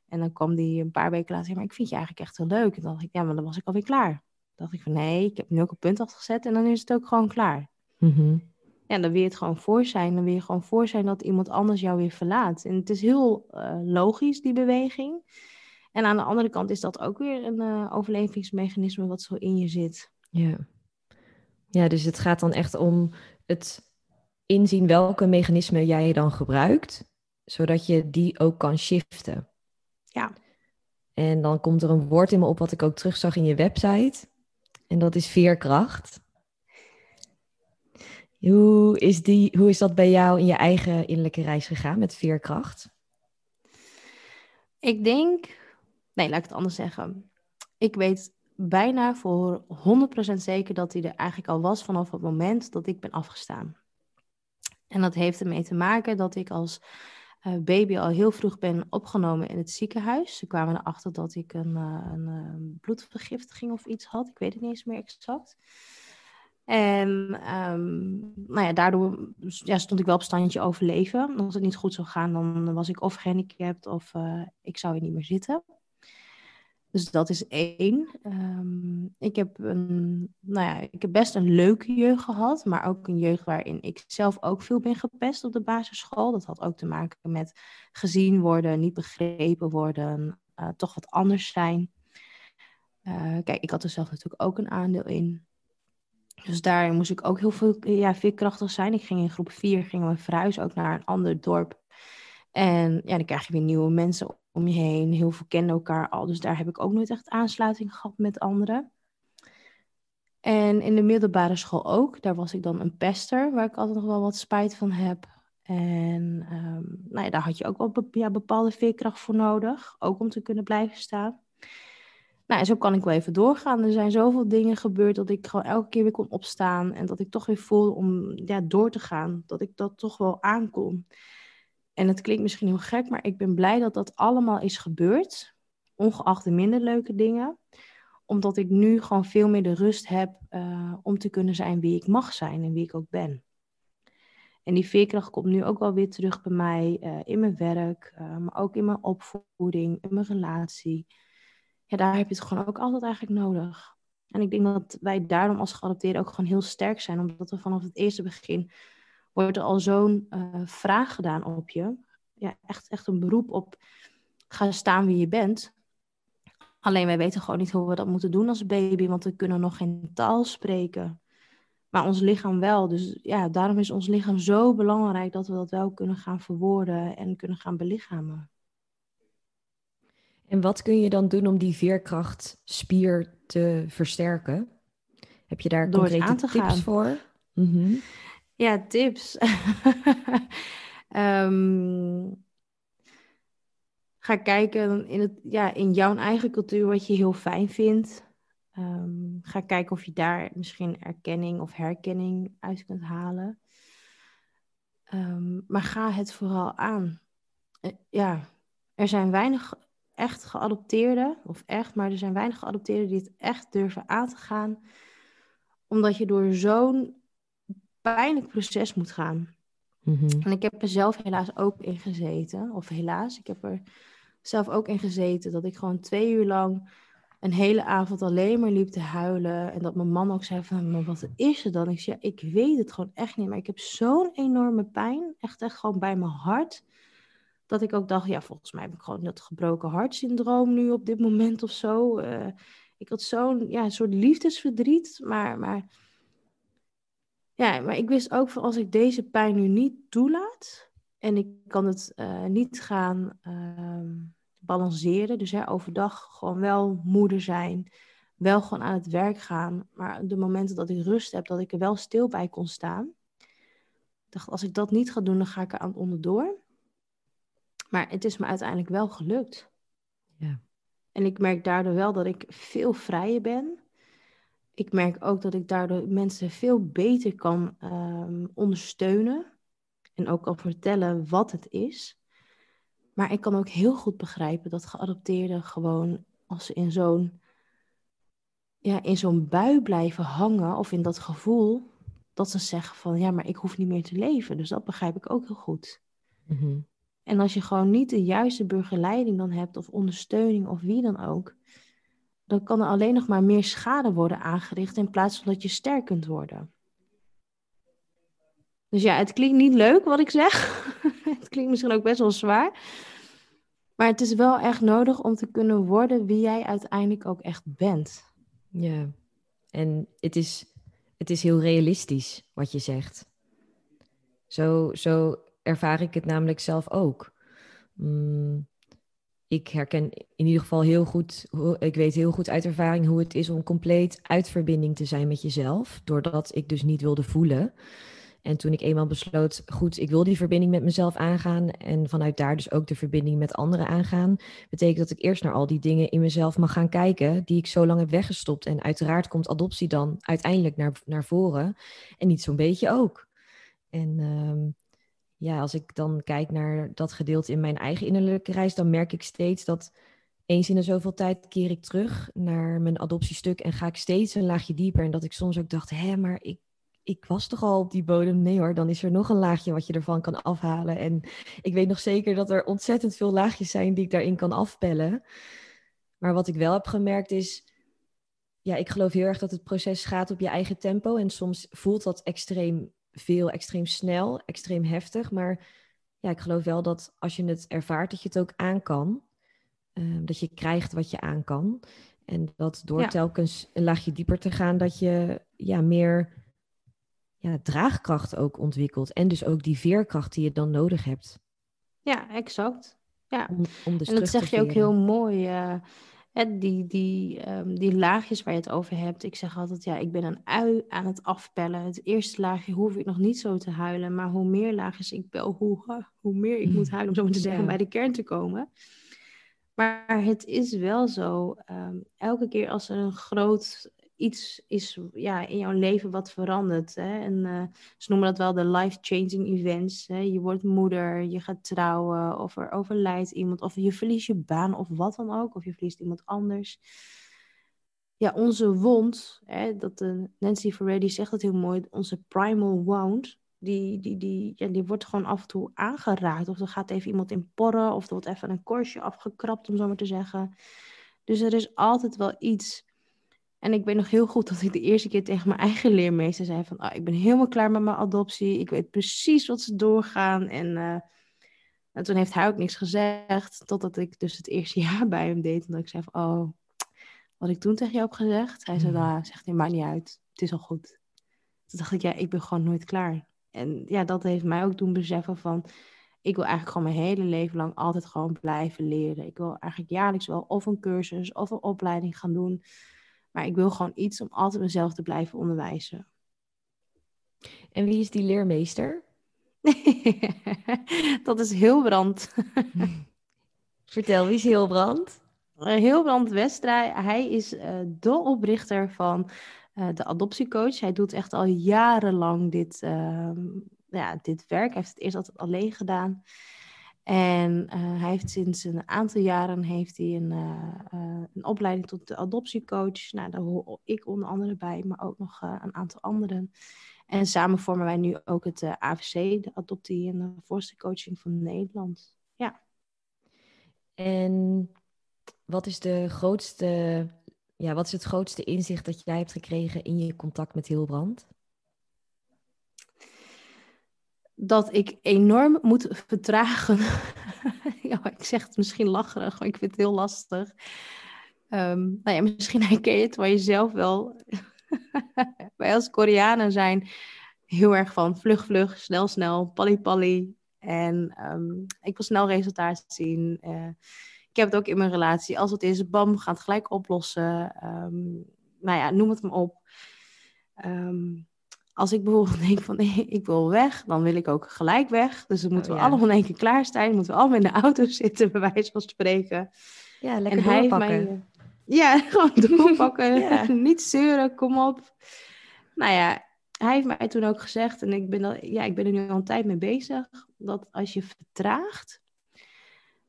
En dan kwam die een paar weken later, maar ik vind je eigenlijk echt heel leuk. En dan dacht ik, ja, maar dan was ik alweer klaar dacht ik van nee, ik heb nu ook een punt afgezet en dan is het ook gewoon klaar. Mm Ja, dan wil je het gewoon voor zijn. Dan wil je gewoon voor zijn dat iemand anders jou weer verlaat. En het is heel uh, logisch, die beweging. En aan de andere kant is dat ook weer een uh, overlevingsmechanisme wat zo in je zit. Ja. ja, dus het gaat dan echt om het inzien welke mechanismen jij dan gebruikt, zodat je die ook kan shiften. Ja. En dan komt er een woord in me op wat ik ook terugzag in je website. En dat is veerkracht. Hoe is, die, hoe is dat bij jou in je eigen innerlijke reis gegaan met veerkracht? Ik denk, nee, laat ik het anders zeggen. Ik weet bijna voor 100% zeker dat hij er eigenlijk al was vanaf het moment dat ik ben afgestaan. En dat heeft ermee te maken dat ik als baby al heel vroeg ben opgenomen in het ziekenhuis. Ze kwamen erachter dat ik een, een uh, bloedvergiftiging of iets had. Ik weet het niet eens meer exact. En um, nou ja, daardoor ja, stond ik wel op standje overleven. Als het niet goed zou gaan, dan was ik of gehandicapt of ik zou hier niet meer zitten. Dus dat is één. Um, ik, heb een, nou ja, ik heb best een leuke jeugd gehad, maar ook een jeugd waarin ik zelf ook veel ben gepest op de basisschool. Dat had ook te maken met gezien worden, niet begrepen worden, uh, toch wat anders zijn. Uh, kijk, ik had er zelf natuurlijk ook een aandeel in. Dus daar moest ik ook heel veel, ja, veerkrachtig zijn. Ik ging in groep 4, gingen we verhuizen ook naar een ander dorp. En ja, dan krijg je weer nieuwe mensen om je heen. Heel veel kenden elkaar al. Dus daar heb ik ook nooit echt aansluiting gehad met anderen. En in de middelbare school ook. Daar was ik dan een pester, waar ik altijd nog wel wat spijt van heb. En um, nou ja, daar had je ook wel bepaalde veerkracht voor nodig. Ook om te kunnen blijven staan. Nou, en zo kan ik wel even doorgaan. Er zijn zoveel dingen gebeurd dat ik gewoon elke keer weer kon opstaan. En dat ik toch weer voelde om ja, door te gaan. Dat ik dat toch wel aankon. En het klinkt misschien heel gek, maar ik ben blij dat dat allemaal is gebeurd. Ongeacht de minder leuke dingen. Omdat ik nu gewoon veel meer de rust heb uh, om te kunnen zijn wie ik mag zijn en wie ik ook ben. En die veerkracht komt nu ook wel weer terug bij mij eh, in mijn werk, uh, maar ook in mijn opvoeding, in mijn relatie. Ja, daar heb je het gewoon ook altijd eigenlijk nodig. En ik denk dat wij daarom als geadopteerden ook gewoon heel sterk zijn, omdat we vanaf het eerste begin wordt er al zo'n uh, vraag gedaan op je. Ja, echt, echt een beroep op ga staan wie je bent. Alleen wij weten gewoon niet hoe we dat moeten doen als baby, want we kunnen nog geen taal spreken. Maar ons lichaam wel. Dus ja, daarom is ons lichaam zo belangrijk dat we dat wel kunnen gaan verwoorden en kunnen gaan belichamen. En wat kun je dan doen om die veerkrachtspier te versterken? Heb je daar Door concrete tips gaan. voor? Mhm. Ja, tips. um, ga kijken in, het, ja, in jouw eigen cultuur wat je heel fijn vindt. Um, ga kijken of je daar misschien erkenning of herkenning uit kunt halen. Um, maar ga het vooral aan. Uh, ja, er zijn weinig echt geadopteerden, of echt, maar er zijn weinig geadopteerden die het echt durven aan te gaan, omdat je door zo'n pijnlijk proces moet gaan. Mm -hmm. En ik heb er zelf helaas ook in gezeten, of helaas, ik heb er zelf ook in gezeten, dat ik gewoon twee uur lang een hele avond alleen maar liep te huilen. En dat mijn man ook zei van, maar wat is er dan? Ik zei, ja, ik weet het gewoon echt niet, maar ik heb zo'n enorme pijn, echt, echt gewoon bij mijn hart, dat ik ook dacht, ja, volgens mij heb ik gewoon dat gebroken hartsyndroom nu op dit moment of zo. Uh, ik had zo'n ja, soort liefdesverdriet, maar, maar, ja, maar ik wist ook van als ik deze pijn nu niet toelaat en ik kan het uh, niet gaan uh, balanceren, dus hè, overdag gewoon wel moeder zijn, wel gewoon aan het werk gaan, maar de momenten dat ik rust heb, dat ik er wel stil bij kon staan. Dacht, als ik dat niet ga doen, dan ga ik er aan onderdoor. Maar het is me uiteindelijk wel gelukt. Ja. En ik merk daardoor wel dat ik veel vrijer ben. Ik merk ook dat ik daardoor mensen veel beter kan um, ondersteunen. En ook kan vertellen wat het is. Maar ik kan ook heel goed begrijpen dat geadopteerden gewoon, als ze in zo'n ja, in zo'n bui blijven hangen, of in dat gevoel, dat ze zeggen van ja, maar ik hoef niet meer te leven. Dus dat begrijp ik ook heel goed. Mm -hmm. En als je gewoon niet de juiste begeleiding dan hebt, of ondersteuning, of wie dan ook, dan kan er alleen nog maar meer schade worden aangericht in plaats van dat je sterk kunt worden. Dus ja, het klinkt niet leuk wat ik zeg. het klinkt misschien ook best wel zwaar. Maar het is wel echt nodig om te kunnen worden wie jij uiteindelijk ook echt bent. Ja, en het is, het is heel realistisch wat je zegt. Zo, zo ervaar ik het namelijk zelf ook. Mm, ik herken in ieder geval heel goed, ik weet heel goed uit ervaring hoe het is om compleet uit verbinding te zijn met jezelf, doordat ik dus niet wilde voelen. En toen ik eenmaal besloot, goed, ik wil die verbinding met mezelf aangaan en vanuit daar dus ook de verbinding met anderen aangaan, betekent dat ik eerst naar al die dingen in mezelf mag gaan kijken die ik zo lang heb weggestopt. En uiteraard komt adoptie dan uiteindelijk naar, naar voren en niet zo'n beetje ook. En um, ja, als ik dan kijk naar dat gedeelte in mijn eigen innerlijke reis, dan merk ik steeds dat eens in de zoveel tijd keer ik terug naar mijn adoptiestuk en ga ik steeds een laagje dieper. En dat ik soms ook dacht, hé, maar ik, ik was toch al op die bodem? Nee hoor, dan is er nog een laagje wat je ervan kan afhalen. En ik weet nog zeker dat er ontzettend veel laagjes zijn die ik daarin kan afpellen. Maar wat ik wel heb gemerkt is, ja, ik geloof heel erg dat het proces gaat op je eigen tempo. En soms voelt dat extreem veel, extreem snel, extreem heftig. Maar ja, ik geloof wel dat als je het ervaart, dat je het ook aan kan. Uh, dat je krijgt wat je aan kan. En dat door Ja. telkens een laagje dieper te gaan, dat je ja, meer ja, draagkracht ook ontwikkelt. En dus ook die veerkracht die je dan nodig hebt. Ja, exact. Ja. Om, om dus En dat zeg je ook heel mooi. eh, hè, die, die, ehm, die laagjes waar je het over hebt. Ik zeg altijd, ja, ik ben een ui aan het afpellen. Het eerste laagje hoef ik nog niet zo te huilen. Maar hoe meer laagjes ik bel, hoe, hoe meer ik moet huilen, om zo maar te zeggen, Ja. bij de kern te komen. Maar het is wel zo, ehm, elke keer als er een groot iets is ja, in jouw leven wat verandert. Hè? En eh, ze noemen dat wel de life-changing events. Hè? Je wordt moeder, je gaat trouwen, of er overlijdt iemand, of je verliest je baan, of wat dan ook, of je verliest iemand anders. Ja, onze wond, hè, dat de Nancy Faraday zegt het heel mooi, onze primal wound, die, die, die, ja, die wordt gewoon af en toe aangeraakt. Of er gaat even iemand in porren, of er wordt even een korstje afgekrapt, om zo maar te zeggen. Dus er is altijd wel iets. En ik weet nog heel goed dat ik de eerste keer tegen mijn eigen leermeester zei van... Oh, ik ben helemaal klaar met mijn adoptie. Ik weet precies wat ze doorgaan. En, uh, en toen heeft hij ook niks gezegd. Totdat ik dus het eerste jaar bij hem deed. En dat ik zei van, oh, wat ik toen tegen jou heb gezegd. Hij zei, nou, zegt hij, maakt niet uit. Het is al goed. Toen dacht ik, ja, ik ben gewoon nooit klaar. En ja, dat heeft mij ook doen beseffen van... Ik wil eigenlijk gewoon mijn hele leven lang altijd gewoon blijven leren. Ik wil eigenlijk jaarlijks wel of een cursus of een opleiding gaan doen. Maar ik wil gewoon iets om altijd mezelf te blijven onderwijzen. En wie is die leermeester? dat is Hilbrand. Vertel, wie is Hilbrand? Hilbrand Westra, hij is uh, de oprichter van uh, de adoptiecoach. Hij doet echt al jarenlang dit, uh, ja, dit werk. Hij heeft het eerst altijd alleen gedaan. En uh, hij heeft sinds een aantal jaren heeft hij een, een opleiding tot de adoptiecoach. Nou, daar hoor ik onder andere bij, maar ook nog een aantal anderen. En samen vormen wij nu ook het AVC, de Adoptie en Voorstelcoaching van Nederland. Ja. En wat is de grootste ja, wat is het grootste inzicht dat jij hebt gekregen in je contact met Hilbrand? Dat ik enorm moet vertragen. ja, ik zeg het misschien lacherig, maar ik vind het heel lastig. Um, nou ja, misschien herken je het van jezelf wel. Wij als Koreanen zijn heel erg van vlug, vlug, snel, snel, palli. En um, ik wil snel resultaat zien. Uh, ik heb het ook in mijn relatie. Als het is, bam, het gelijk oplossen. Um, nou ja, noem het maar op. als ik bijvoorbeeld denk van nee, ik wil weg, dan wil ik ook gelijk weg. Dus dan moeten oh, we allemaal in één keer klaar staan. moeten we allemaal in de auto zitten, bij wijze van spreken. Ja, lekker en doorpakken. Mij, ja, gewoon doorpakken. ja. Niet zeuren, kom op. Nou ja, hij heeft mij toen ook gezegd, en ik ben, al, ja, ik ben er nu al een tijd mee bezig, dat als je vertraagt,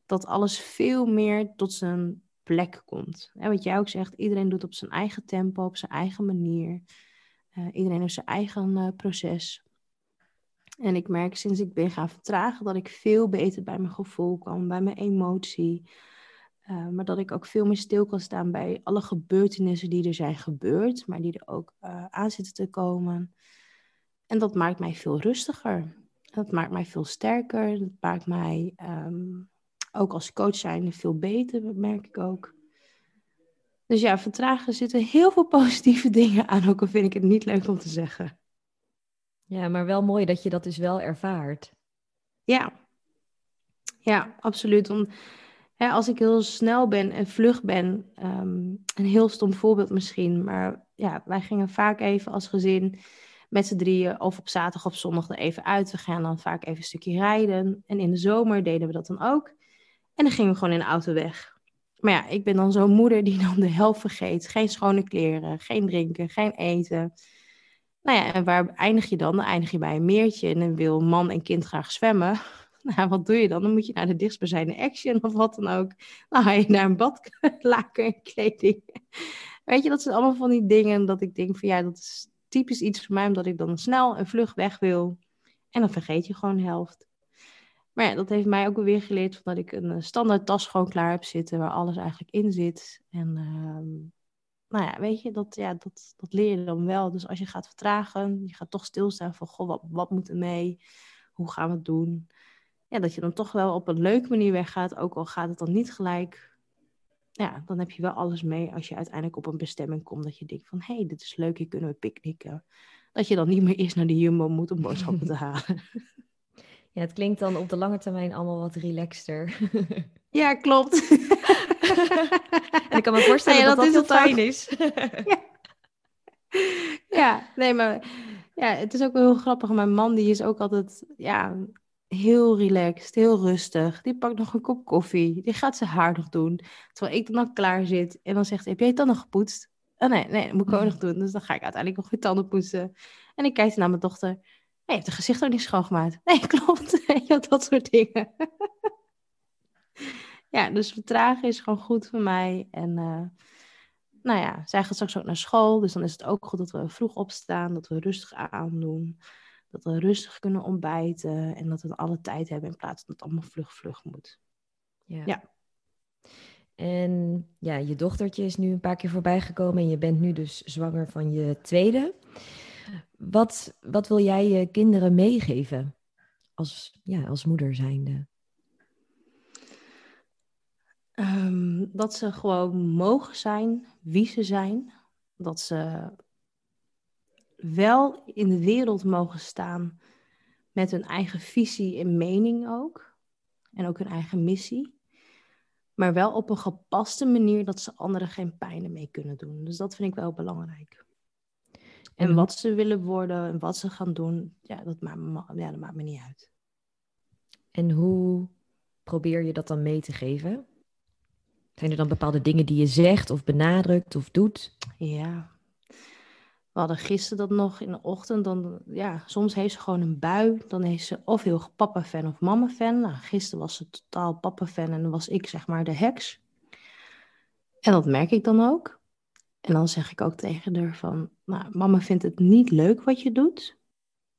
dat alles veel meer tot zijn plek komt. En wat jij ook zegt, iedereen doet op zijn eigen tempo, op zijn eigen manier. Uh, iedereen heeft zijn eigen uh, proces. En ik merk sinds ik ben gaan vertragen dat ik veel beter bij mijn gevoel kan, bij mijn emotie. Uh, maar dat ik ook veel meer stil kan staan bij alle gebeurtenissen die er zijn gebeurd, maar die er ook aan zitten te komen. En dat maakt mij veel rustiger. Dat maakt mij veel sterker. Dat maakt mij um, ook als coach zijn veel beter, merk ik ook. Dus ja, vertragen zitten heel veel positieve dingen aan, ook al vind ik het niet leuk om te zeggen. Ja, maar wel mooi dat je dat dus wel ervaart. Ja, ja, absoluut. Om, hè, als ik heel snel ben en vlug ben, um, een heel stom voorbeeld misschien, maar ja, wij gingen vaak even als gezin met z'n drieën of op zaterdag of zondag er even uit. We gaan dan vaak even een stukje rijden. En in de zomer deden we dat dan ook. En dan gingen we gewoon in de auto weg. Maar ja, ik ben dan zo'n moeder die dan de helft vergeet. Geen schone kleren, geen drinken, geen eten. Nou ja, en waar eindig je dan? Dan eindig je bij een meertje en dan wil man en kind graag zwemmen. Nou, wat doe je dan? Dan moet je naar de dichtstbijzijnde action of wat dan ook. Dan ga je naar een badlaken en kleding. Weet je, dat zijn allemaal van die dingen dat ik denk van ja, dat is typisch iets voor mij, omdat ik dan snel en vlug weg wil. En dan vergeet je gewoon de helft. Maar ja, dat heeft mij ook weer geleerd dat ik een eh, standaard tas gewoon klaar heb zitten waar alles eigenlijk in zit. En uh, nou ja, weet je, dat, ja, dat, dat leer je dan wel. Dus als je gaat vertragen, je gaat toch stilstaan van, goh, wat, wat moet er mee? Hoe gaan we het doen? Ja, dat je dan toch wel op een leuke manier weggaat, ook al gaat het dan niet gelijk. Ja, dan heb je wel alles mee als je uiteindelijk op een bestemming komt. Dat je denkt van, hé, hey, dit is leuk, hier kunnen we picknicken. Dat je dan niet meer eerst naar de Jumbo moet om boodschappen te halen. Ja, het klinkt dan op de lange termijn allemaal wat relaxter. Ja, klopt. en ik kan me voorstellen dat dat, dat heel fijn is. ja. ja, nee, maar ja, het is ook wel heel grappig. Mijn man die is ook altijd ja, heel relaxed, heel rustig. Die pakt nog een kop koffie. Die gaat zijn haar nog doen. Terwijl ik dan al klaar zit. En dan zegt hij, heb jij het dan nog gepoetst? Oh nee, nee, dat moet ik ook nog doen. Dus dan ga ik uiteindelijk nog weer tanden poetsen. En ik kijk naar mijn dochter je hebt het gezicht ook niet schoongemaakt. Nee, klopt. dat soort dingen. ja, dus vertragen is gewoon goed voor mij. En uh, nou ja, zij gaat straks ook naar school. Dus dan is het ook goed dat we vroeg opstaan. Dat we rustig aandoen. Dat we rustig kunnen ontbijten en dat we alle tijd hebben in plaats van dat het allemaal vlug vlug moet. Ja. Ja. En ja, je dochtertje is nu een paar keer voorbij gekomen en je bent nu dus zwanger van je tweede. Wat, wat wil jij je kinderen meegeven als, ja, als moeder zijnde? Ehm, dat ze gewoon mogen zijn wie ze zijn. Dat ze wel in de wereld mogen staan met hun eigen visie en mening ook. En ook hun eigen missie. Maar wel op een gepaste manier dat ze anderen geen pijn mee kunnen doen. Dus dat vind ik wel belangrijk. En En wat ze willen worden en wat ze gaan doen, ja, dat maakt me, ja, dat maakt me niet uit. En hoe probeer je dat dan mee te geven? Zijn er dan bepaalde dingen die je zegt of benadrukt of doet? Ja. We hadden gisteren dat nog in de ochtend. Dan, ja, soms heeft ze gewoon een bui. Dan is ze of heel papa-fan of mama-fan. Nou, gisteren was ze totaal papa-fan en dan was ik zeg maar de heks. En dat merk ik dan ook. En dan zeg ik ook tegen haar van... Nou, mama vindt het niet leuk wat je doet.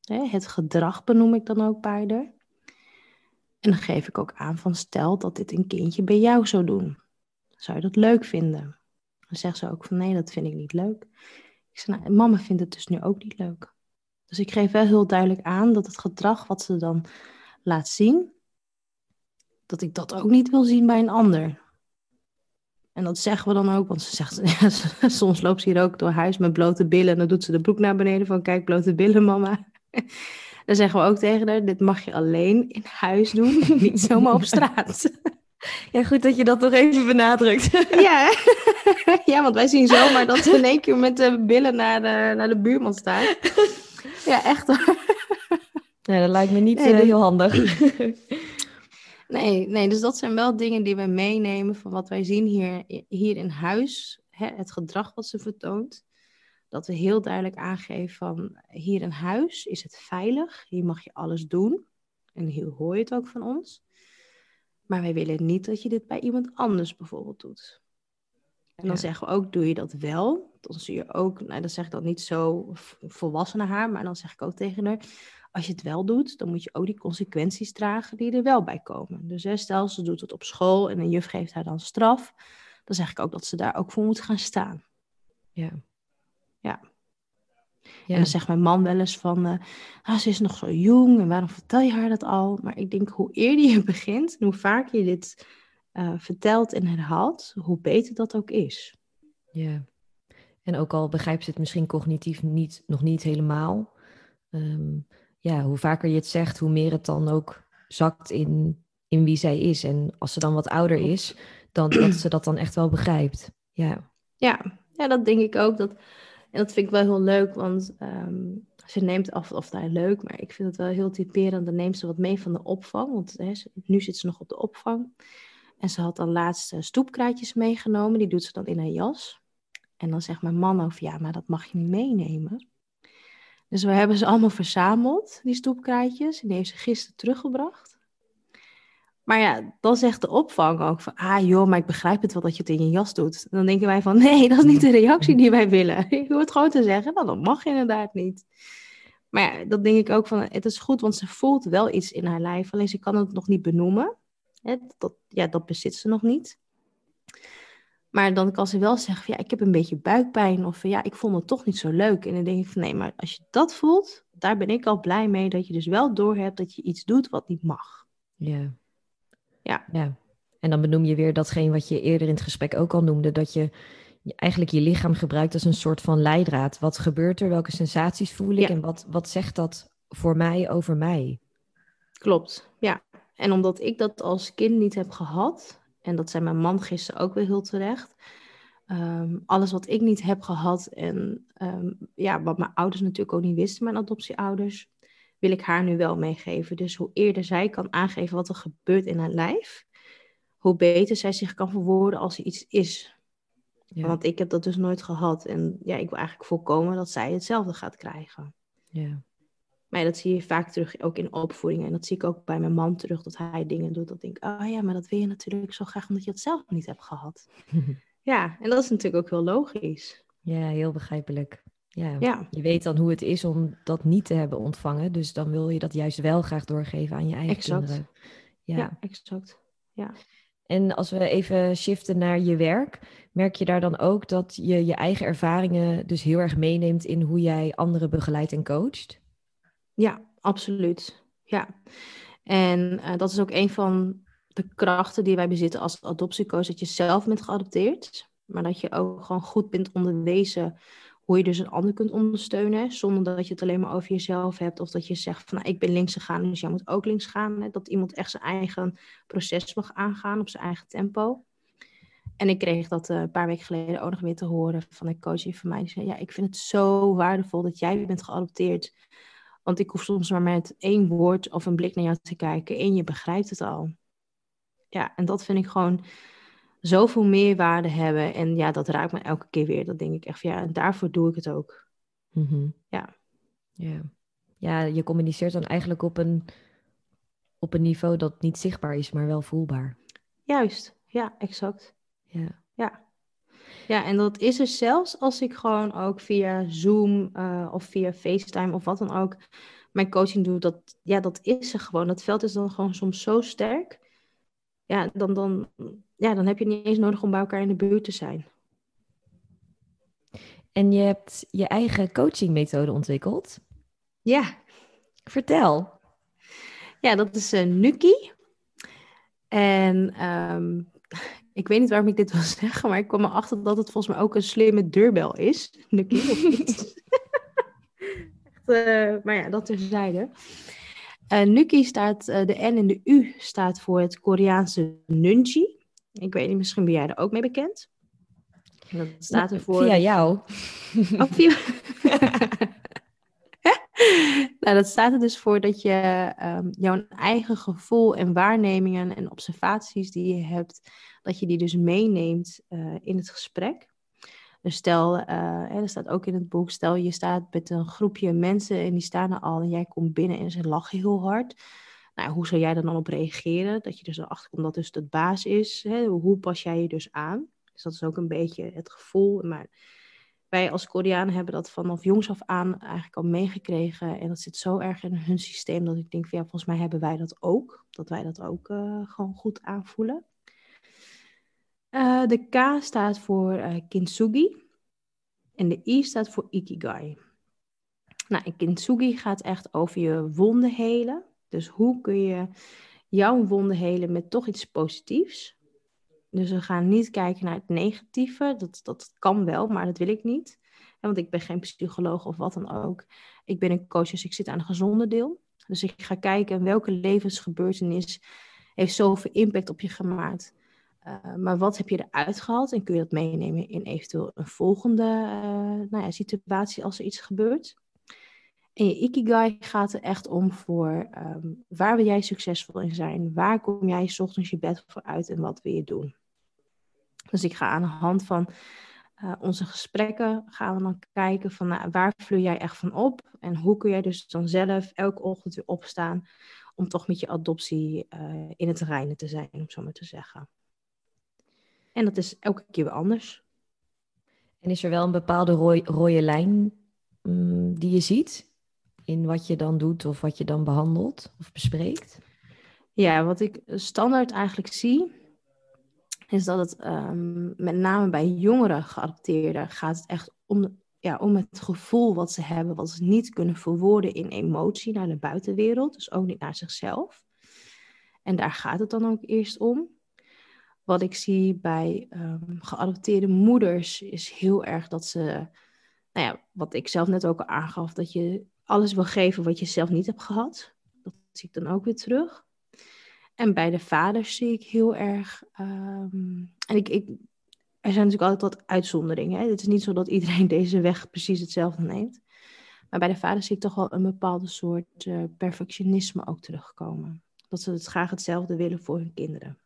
Het gedrag benoem ik dan ook bij haar. En dan geef ik ook aan van... Stel dat dit een kindje bij jou zou doen. Zou je dat leuk vinden? Dan zegt ze ook van nee, dat vind ik niet leuk. Ik zeg, nou, mama vindt het dus nu ook niet leuk. Dus ik geef wel heel duidelijk aan dat het gedrag wat ze dan laat zien, dat ik dat ook niet wil zien bij een ander. En dat zeggen we dan ook, want ze zegt, ja, soms loopt ze hier ook door huis met blote billen en dan doet ze de broek naar beneden van kijk, blote billen mama. Dan zeggen we ook tegen haar, dit mag je alleen in huis doen, niet zomaar op straat. Ja, goed dat je dat nog even benadrukt. Ja, ja, want wij zien zomaar dat ze in één keer met de billen naar de, naar de buurman staat. Ja, echt hoor. Ja, dat lijkt me niet Nee, eh, heel handig. Nee, nee, dus dat zijn wel dingen die we meenemen van wat wij zien hier, hier in huis. Hè, het gedrag wat ze vertoont. Dat we heel duidelijk aangeven van hier in huis is het veilig. Hier mag je alles doen. En hier hoor je het ook van ons. Maar wij willen niet dat je dit bij iemand anders bijvoorbeeld doet. En dan Ja. zeggen we ook, doe je dat wel? Dan zie je ook, nou dat zeg ik dan niet zo volwassen naar haar, maar dan zeg ik ook tegen haar, als je het wel doet, dan moet je ook die consequenties dragen die er wel bij komen. Dus hè, stel, ze doet het op school en een juf geeft haar dan straf, dan zeg ik ook dat ze daar ook voor moet gaan staan. Ja. Ja. Ja. En dan zegt mijn man wel eens van, eh, ah, ze is nog zo jong en waarom vertel je haar dat al? Maar ik denk, hoe eerder je begint en hoe vaker je dit eh, vertelt en herhaalt, hoe beter dat ook is. Ja. En ook al begrijpt ze het misschien cognitief niet, nog niet helemaal. ehm, ja, hoe vaker je het zegt, hoe meer het dan ook zakt in, in wie zij is. En als ze dan wat ouder is, dan dat ze dat dan echt wel begrijpt. Ja. Ja, ja dat denk ik ook. Dat, en dat vind ik wel heel leuk, want ehm, ze neemt af of daar leuk, maar ik vind het wel heel typerend. Dan neemt ze wat mee van de opvang, want hè, nu zit ze nog op de opvang. En ze had dan laatst eh, stoepkraatjes meegenomen, die doet ze dan in haar jas. En dan zegt mijn man over, ja, maar dat mag je niet meenemen. Dus we hebben ze allemaal verzameld, die stoepkraatjes. En die heeft ze gisteren teruggebracht. Maar ja, dan zegt de opvang ook van, ah joh, maar ik begrijp het wel dat je het in je jas doet. Dan denken wij van, nee, dat is niet de reactie die wij willen. Je hoort gewoon te zeggen, nou, dat mag inderdaad niet. Maar ja, dat denk ik ook van, het is goed, want ze voelt wel iets in haar lijf. Alleen ze kan het nog niet benoemen. Ja, dat bezit ze nog niet. Maar dan kan ze wel zeggen, van, ja, ik heb een beetje buikpijn. Of ja, ik vond het toch niet zo leuk. En dan denk ik van, nee, maar als je dat voelt, daar ben ik al blij mee. Dat je dus wel doorhebt dat je iets doet wat niet mag. Ja. Ja. ja. En dan benoem je weer datgene wat je eerder in het gesprek ook al noemde, dat je je eigenlijk je lichaam gebruikt als een soort van leidraad. Wat gebeurt er? Welke sensaties voel ik? Ja. En wat, wat zegt dat voor mij over mij? Klopt, ja. En omdat ik dat als kind niet heb gehad, en dat zei mijn man gisteren ook weer heel terecht, ehm, alles wat ik niet heb gehad en ehm, ja, wat mijn ouders natuurlijk ook niet wisten, mijn adoptieouders, wil ik haar nu wel meegeven. Dus hoe eerder zij kan aangeven wat er gebeurt in haar lijf, hoe beter zij zich kan verwoorden als er iets is. Ja. Want ik heb dat dus nooit gehad. En ja, ik wil eigenlijk voorkomen dat zij hetzelfde gaat krijgen. ja. Maar ja, dat zie je vaak terug ook in opvoedingen. En dat zie ik ook bij mijn man terug, dat hij dingen doet. Dat ik denk, oh ja, maar dat wil je natuurlijk zo graag omdat je het zelf niet hebt gehad. Ja, en dat is natuurlijk ook heel logisch. ja, heel begrijpelijk. Ja. Ja. je weet dan hoe het is om dat niet te hebben ontvangen. Dus dan wil je dat juist wel graag doorgeven aan je eigen Exact. kinderen. Ja, Ja. exact. En als we even shiften naar je werk, merk je daar dan ook dat je je eigen ervaringen dus heel erg meeneemt in hoe jij anderen begeleidt en coacht? Ja, absoluut. Ja. En eh, dat is ook een van de krachten die wij bezitten als adoptiecoach. Dat je zelf bent geadopteerd, maar dat je ook gewoon goed bent onderwezen hoe je dus een ander kunt ondersteunen. Zonder dat je het alleen maar over jezelf hebt. Of dat je zegt van nou, ik ben links gegaan, dus jij moet ook links gaan. Dat iemand echt zijn eigen proces mag aangaan op zijn eigen tempo. En ik kreeg dat eh, een paar weken geleden ook nog weer te horen van een coach van mij. Die zei, ja, ik vind het zo waardevol dat jij bent geadopteerd. Want ik hoef soms maar met één woord of een blik naar jou te kijken en je begrijpt het al. Ja, en dat vind ik gewoon zoveel meerwaarde hebben. En ja, dat raakt me elke keer weer. Dat denk ik echt van ja, en daarvoor doe ik het ook. Mhm. Ja. ja. Ja, je communiceert dan eigenlijk op een, op een niveau dat niet zichtbaar is, maar wel voelbaar. Juist, ja, exact. Ja. Ja, en dat is er zelfs als ik gewoon ook via Zoom eh, of via FaceTime of wat dan ook mijn coaching doe. Dat, ja, dat is er gewoon. Dat veld is dan gewoon soms zo sterk. Ja, dan, dan, ja, dan heb je niet eens nodig om bij elkaar in de buurt te zijn. En je hebt je eigen coachingmethode ontwikkeld. Ja, Vertel. ja dat is een Nuki. En ehm, ik weet niet waarom ik dit wil zeggen, maar ik kwam erachter dat het volgens mij ook een slimme deurbel is. Nuki. Echt, eh, maar ja, dat terzijde. Eh Nuki staat, eh, de N en de U staat voor het Koreaanse Nunji. Ik weet niet, misschien ben jij er ook mee bekend. En Dat staat ervoor. Via jou. Oh, via- nou, dat staat er dus voor dat je ehm, jouw eigen gevoel en waarnemingen en observaties die je hebt, dat je die dus meeneemt eh, in het gesprek. Dus stel, eh, er staat ook in het boek, stel je staat met een groepje mensen en die staan er al en jij komt binnen en ze lachen heel hard. Nou, hoe zou jij dan op reageren? Dat je dus erachter komt dat dus het baas is. Hè? Hoe pas jij je dus aan? Dus dat is ook een beetje het gevoel. Maar wij als Koreanen hebben dat vanaf jongs af aan eigenlijk al meegekregen. En dat zit zo erg in hun systeem dat ik denk van ja, volgens mij hebben wij dat ook. Dat wij dat ook eh, gewoon goed aanvoelen. Eh, de K staat voor eh, kintsugi. En de I staat voor ikigai. Nou, kintsugi gaat echt over je wonden helen. Dus hoe kun je jouw wonden helen met toch iets positiefs? Dus we gaan niet kijken naar het negatieve. Dat, dat kan wel, maar dat wil ik niet. Want ik ben geen psycholoog of wat dan ook. Ik ben een coach, dus ik zit aan een gezonde deel. Dus ik ga kijken welke levensgebeurtenis heeft zoveel impact op je gemaakt. Uh, maar wat heb je eruit gehaald en kun je dat meenemen in eventueel een volgende uh, nou ja, situatie als er iets gebeurt? En je ikigai gaat er echt om voor um, waar wil jij succesvol in zijn? Waar kom jij 's ochtends je bed voor uit en wat wil je doen? Dus ik ga aan de hand van uh, onze gesprekken gaan we dan kijken van nou, waar vloei jij echt van op? En hoe kun jij dus dan zelf elke ochtend weer opstaan om toch met je adoptie in het reinen te zijn, om zo maar te zeggen. En dat is elke keer weer anders. En is er wel een bepaalde rode lijn um, die je ziet in wat je dan doet of wat je dan behandelt of bespreekt? Ja, wat ik standaard eigenlijk zie, is dat het um, met name bij jongere geadopteerden gaat het echt om, ja, om het gevoel wat ze hebben, wat ze niet kunnen verwoorden in emotie naar de buitenwereld, dus ook niet naar zichzelf. En daar gaat het dan ook eerst om. Wat ik zie bij um, geadopteerde moeders is heel erg dat ze, nou ja, wat ik zelf net ook al aangaf, dat je alles wil geven wat je zelf niet hebt gehad. Dat zie ik dan ook weer terug. En bij de vaders zie ik heel erg. Um, en ik, ik, er zijn natuurlijk altijd wat uitzonderingen. Hè? Het is niet zo dat iedereen deze weg precies hetzelfde neemt. Maar bij de vaders zie ik toch wel een bepaalde soort uh, perfectionisme ook terugkomen. Dat ze het graag hetzelfde willen voor hun kinderen.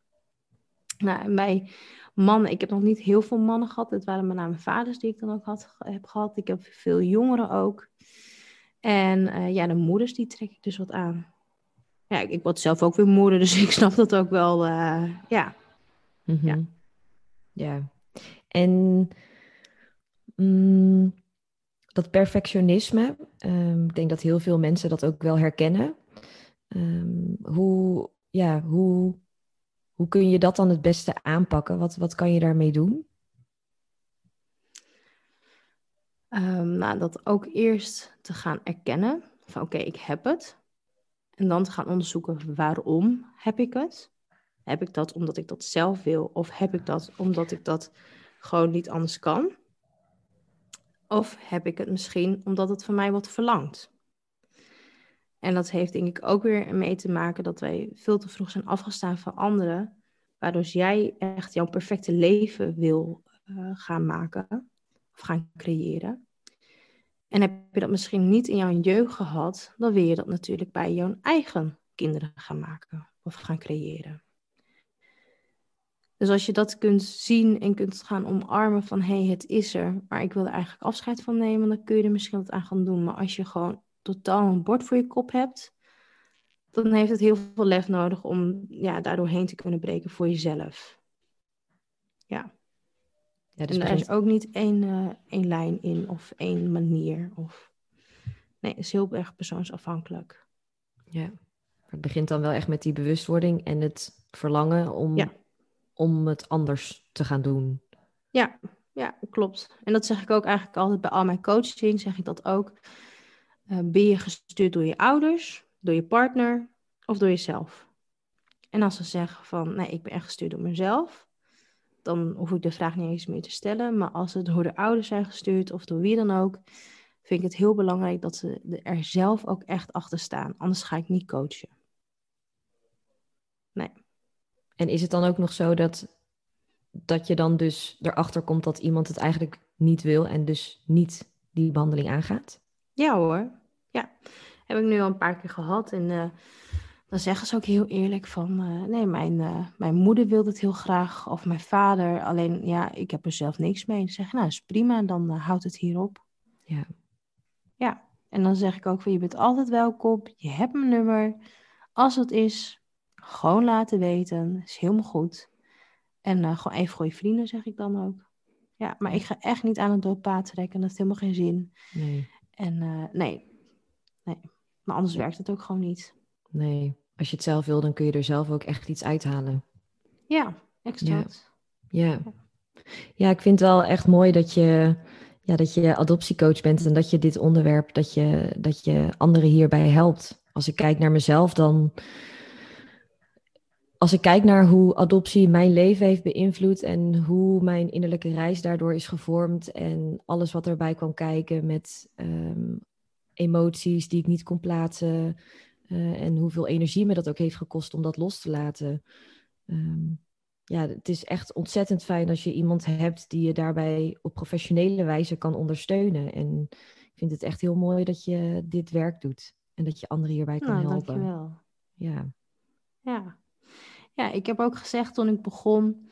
Nou, bij mannen, ik heb nog niet heel veel mannen gehad. Het waren met name vaders die ik dan ook had, heb gehad. Ik heb veel jongeren ook. En uh, ja, de moeders, die trek ik dus wat aan. Ja, ik, ik word zelf ook weer moeder, dus ik snap dat ook wel, uh, ja. Mm -hmm. ja. Ja. En mm, dat perfectionisme, ehm, ik denk dat heel veel mensen dat ook wel herkennen. Ehm, hoe, ja, hoe, hoe kun je dat dan het beste aanpakken? Wat, wat kan je daarmee doen? Um, nou, dat ook eerst te gaan erkennen van oké, ik heb het. En dan te gaan onderzoeken waarom heb ik het. Heb ik dat omdat ik dat zelf wil? Of heb ik dat omdat ik dat gewoon niet anders kan? Of heb ik het misschien omdat het van mij wordt verlangd? En dat heeft denk ik ook weer mee te maken dat wij veel te vroeg zijn afgestaan van anderen. Waardoor jij echt jouw perfecte leven wil uh, gaan maken of gaan creëren. En heb je dat misschien niet in jouw jeugd gehad, dan wil je dat natuurlijk bij jouw eigen kinderen gaan maken of gaan creëren. Dus als je dat kunt zien en kunt gaan omarmen van hé, hey, het is er, maar ik wil er eigenlijk afscheid van nemen, dan kun je er misschien wat aan gaan doen. Maar als je gewoon totaal een bord voor je kop hebt, dan heeft het heel veel lef nodig om ja, daardoor heen te kunnen breken voor jezelf. Ja. ja dus en er is ook niet één, uh, één lijn in of één manier. Of... Nee, het is heel erg persoonsafhankelijk. Ja, het begint dan wel echt met die bewustwording en het verlangen om ja om het anders te gaan doen. Ja, ja, klopt. En dat zeg ik ook eigenlijk altijd bij al mijn coaching, zeg ik dat ook. Uh, ben je gestuurd door je ouders, door je partner of door jezelf? En als ze zeggen van, nee, ik ben echt gestuurd door mezelf, dan hoef ik de vraag niet eens meer te stellen. Maar als het door de ouders zijn gestuurd of door wie dan ook, vind ik het heel belangrijk dat ze er zelf ook echt achter staan. Anders ga ik niet coachen. Nee. En is het dan ook nog zo dat, dat je dan dus erachter komt dat iemand het eigenlijk niet wil en dus niet die behandeling aangaat? Ja hoor, ja. Heb ik nu al een paar keer gehad. En uh, dan zeggen ze ook heel eerlijk van, uh, nee, mijn, uh, mijn moeder wil het heel graag. Of mijn vader, alleen ja, ik heb er zelf niks mee. Zeg, nou is prima, dan houdt het hierop. Ja. Ja, en dan zeg ik ook van, je bent altijd welkom. Je hebt mijn nummer. Als het is, gewoon laten weten. Is helemaal goed. En gewoon even goede vrienden, zeg ik dan ook. Ja, maar ik ga echt niet aan het doodpaad trekken. Dat heeft helemaal geen zin. Nee. En uh, nee. nee. Maar anders werkt het ook gewoon niet. Nee. Als je het zelf wil, dan kun je er zelf ook echt iets uithalen. Ja, exact. Ja. ja. Ja, ik vind het wel echt mooi dat je, ja, dat je adoptiecoach bent en dat je dit onderwerp, dat je, dat je anderen hierbij helpt. Als ik kijk naar mezelf, dan als ik kijk naar hoe adoptie mijn leven heeft beïnvloed en hoe mijn innerlijke reis daardoor is gevormd en alles wat erbij kwam kijken met um, emoties die ik niet kon plaatsen uh, en hoeveel energie me dat ook heeft gekost om dat los te laten. Um, ja, het is echt ontzettend fijn als je iemand hebt die je daarbij op professionele wijze kan ondersteunen. En ik vind het echt heel mooi dat je dit werk doet en dat je anderen hierbij kan nou, helpen. Dankjewel. Ja. Ja, ja, ik heb ook gezegd toen ik begon,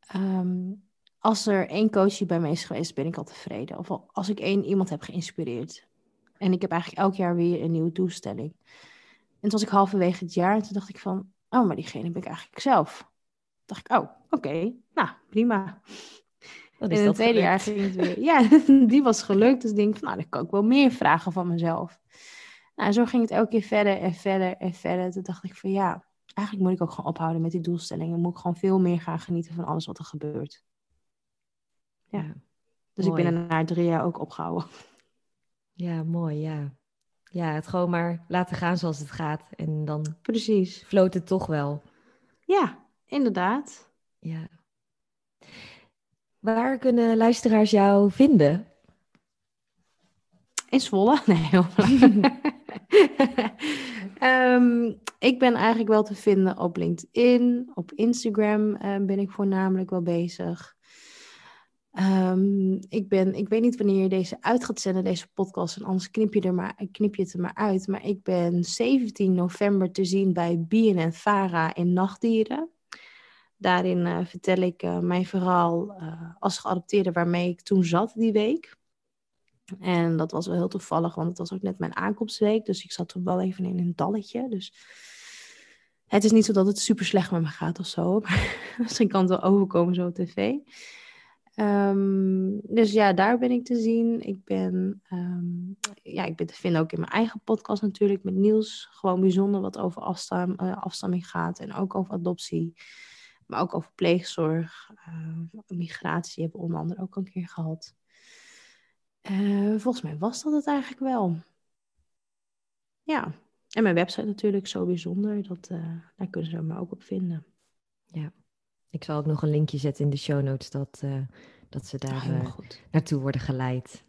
ehm, als er één coach die bij mij is geweest, ben ik al tevreden. Of als ik één iemand heb geïnspireerd. En ik heb eigenlijk elk jaar weer een nieuwe doelstelling. En toen was ik halverwege het jaar en toen dacht ik van, oh, maar diegene ben ik eigenlijk zelf. Toen dacht ik, oh, oké, nou, prima. Wat in het tweede jaar ging het weer. Ja, die was gelukt. Dus ik denk van, nou, dan kan ik wel meer vragen van mezelf. Nou, en zo ging het elke keer verder en verder en verder. Toen dacht ik van, ja, eigenlijk moet ik ook gewoon ophouden met die doelstellingen. Moet ik gewoon veel meer gaan genieten van alles wat er gebeurt. Ja. dus ik ben er na drie jaar ook opgehouden. Ja, mooi, ja. Ja, het gewoon maar laten gaan zoals het gaat. En dan Precies. floot het toch wel. Ja, inderdaad. Ja. Waar kunnen luisteraars jou vinden? In Zwolle? Nee, um, ik ben eigenlijk wel te vinden op LinkedIn, op Instagram uh, ben ik voornamelijk wel bezig. Um, ik, ben, ik weet niet wanneer je deze uit gaat zenden, deze podcast, en anders knip je, er maar, knip je het er maar uit. Maar ik ben 17 november te zien bij en Vara in Nachtdieren. Daarin uh, vertel ik uh, mijn verhaal als geadopteerde waarmee ik toen zat die week. En dat was wel heel toevallig, want het was ook net mijn aankomstweek. Dus ik zat toen wel even in een dalletje. Dus het is niet zo dat het super slecht met me gaat of zo. Misschien kan het wel overkomen zo op tv. Ehm, dus ja, daar ben ik te zien. Ik ben, ehm, ja, ik ben te vinden ook in mijn eigen podcast natuurlijk met Niels. Gewoon bijzonder wat over afstam, uh, afstamming gaat en ook over adoptie. Maar ook over pleegzorg. Uh, migratie hebben we onder andere ook een keer gehad. Uh, volgens mij was dat het eigenlijk wel. Ja, en mijn website natuurlijk zo bijzonder. Dat, uh, daar kunnen ze me ook op vinden. Ja, ik zal ook nog een linkje zetten in de show notes dat, uh, dat ze daar naartoe worden geleid.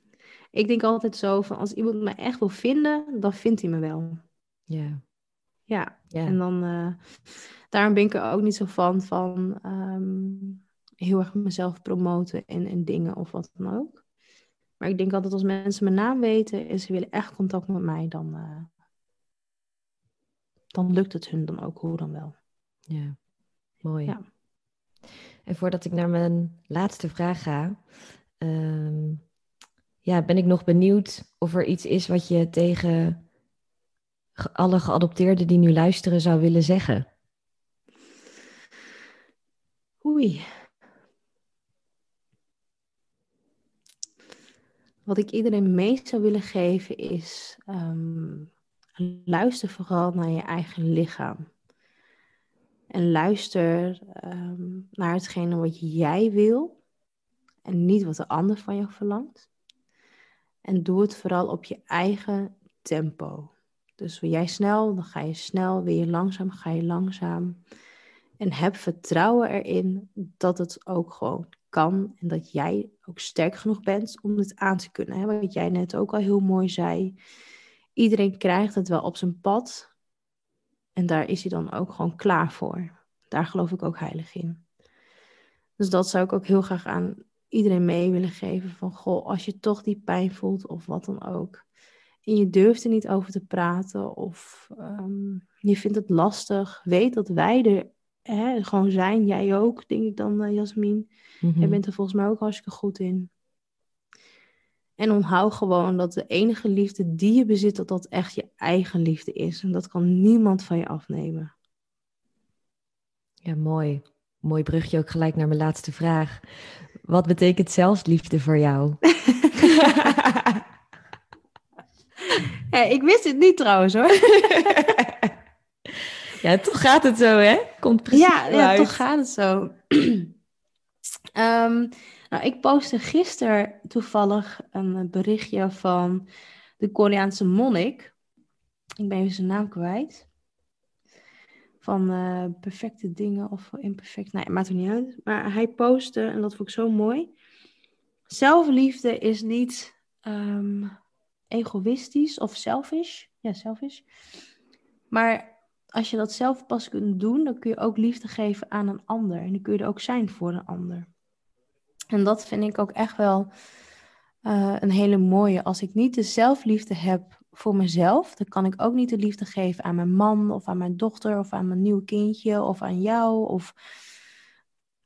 Ik denk altijd zo van als iemand me echt wil vinden, dan vindt hij me wel. Ja. Ja, ja. en dan daarom ben ik er ook niet zo van van um, heel erg mezelf promoten en, en dingen of wat dan ook. Maar ik denk altijd als mensen mijn naam weten en ze willen echt contact met mij, dan, uh, dan lukt het hun dan ook hoe dan wel. Ja, mooi. Ja. En voordat ik naar mijn laatste vraag ga, um, ja, ben ik nog benieuwd of er iets is wat je tegen alle geadopteerden die nu luisteren zou willen zeggen. Oei. Wat ik iedereen mee zou willen geven is, um, luister vooral naar je eigen lichaam. En luister um, naar hetgene wat jij wil en niet wat de ander van je verlangt. En doe het vooral op je eigen tempo. Dus wil jij snel, dan ga je snel. Wil je langzaam, ga je langzaam. En heb vertrouwen erin dat het ook gewoon kan. En dat jij ook sterk genoeg bent om het aan te kunnen. Hè? Wat jij net ook al heel mooi zei. Iedereen krijgt het wel op zijn pad. En daar is hij dan ook gewoon klaar voor. Daar geloof ik ook heilig in. Dus dat zou ik ook heel graag aan iedereen mee willen geven. Van goh, als je toch die pijn voelt of wat dan ook. En je durft er niet over te praten of um, je vindt het lastig. Weet dat wij er hè, gewoon zijn. Jij ook, denk ik dan, uh, Jasmin. Mm Jij bent er volgens mij ook hartstikke goed in. En onthoud gewoon dat de enige liefde die je bezit, dat dat echt je eigen liefde is. En dat kan niemand van je afnemen. Ja, mooi. Mooi brugje ook gelijk naar mijn laatste vraag. Wat betekent zelfliefde voor jou? ik wist het niet trouwens hoor. ja, toch gaat het zo, hè? Komt precies ja, ja, toch gaat het zo. um, nou, ik postte gisteren toevallig een berichtje van de Koreaanse monnik. Ik ben even zijn naam kwijt. Van uh, perfecte dingen of imperfect. Nee, maakt er niet uit. Maar hij postte, en dat vond ik zo mooi. Zelfliefde is niet um, egoïstisch of selfish. Ja, selfish. Maar als je dat zelf pas kunt doen, dan kun je ook liefde geven aan een ander. En dan kun je er ook zijn voor een ander. En dat vind ik ook echt wel uh, een hele mooie. Als ik niet de zelfliefde heb voor mezelf, dan kan ik ook niet de liefde geven aan mijn man of aan mijn dochter of aan mijn nieuw kindje of aan jou of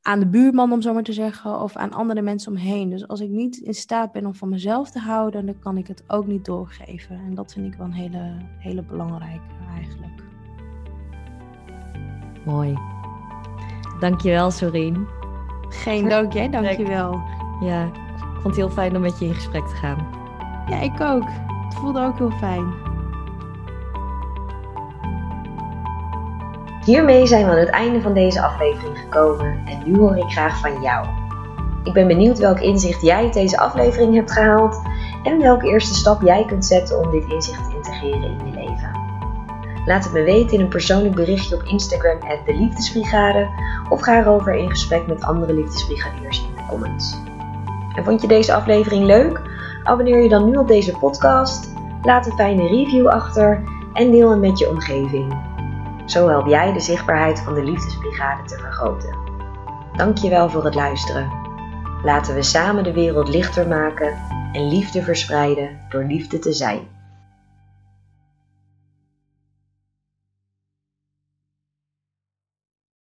aan de buurman, om zo maar te zeggen, of aan andere mensen omheen. Dus als ik niet in staat ben om van mezelf te houden, dan kan ik het ook niet doorgeven. En dat vind ik wel een hele, hele belangrijke eigenlijk. Mooi. Dankjewel, Sorien. Geen dank, jij dankjewel. Ja, ik vond het heel fijn om met je in gesprek te gaan. Ja, ik ook. Het voelde ook heel fijn. Hiermee zijn we aan het einde van deze aflevering gekomen en nu hoor ik graag van jou. Ik ben benieuwd welk inzicht jij uit deze aflevering hebt gehaald en welke eerste stap jij kunt zetten om dit inzicht te integreren in je leven. Laat het me weten in een persoonlijk berichtje op Instagram at de Liefdesbrigade of ga erover in gesprek met andere liefdesbrigadiers in de comments. En vond je deze aflevering leuk? Abonneer je dan nu op deze podcast, laat een fijne review achter en deel hem met je omgeving. Zo help jij de zichtbaarheid van de Liefdesbrigade te vergroten. Dankjewel voor het luisteren. Laten we samen de wereld lichter maken en liefde verspreiden door liefde te zijn.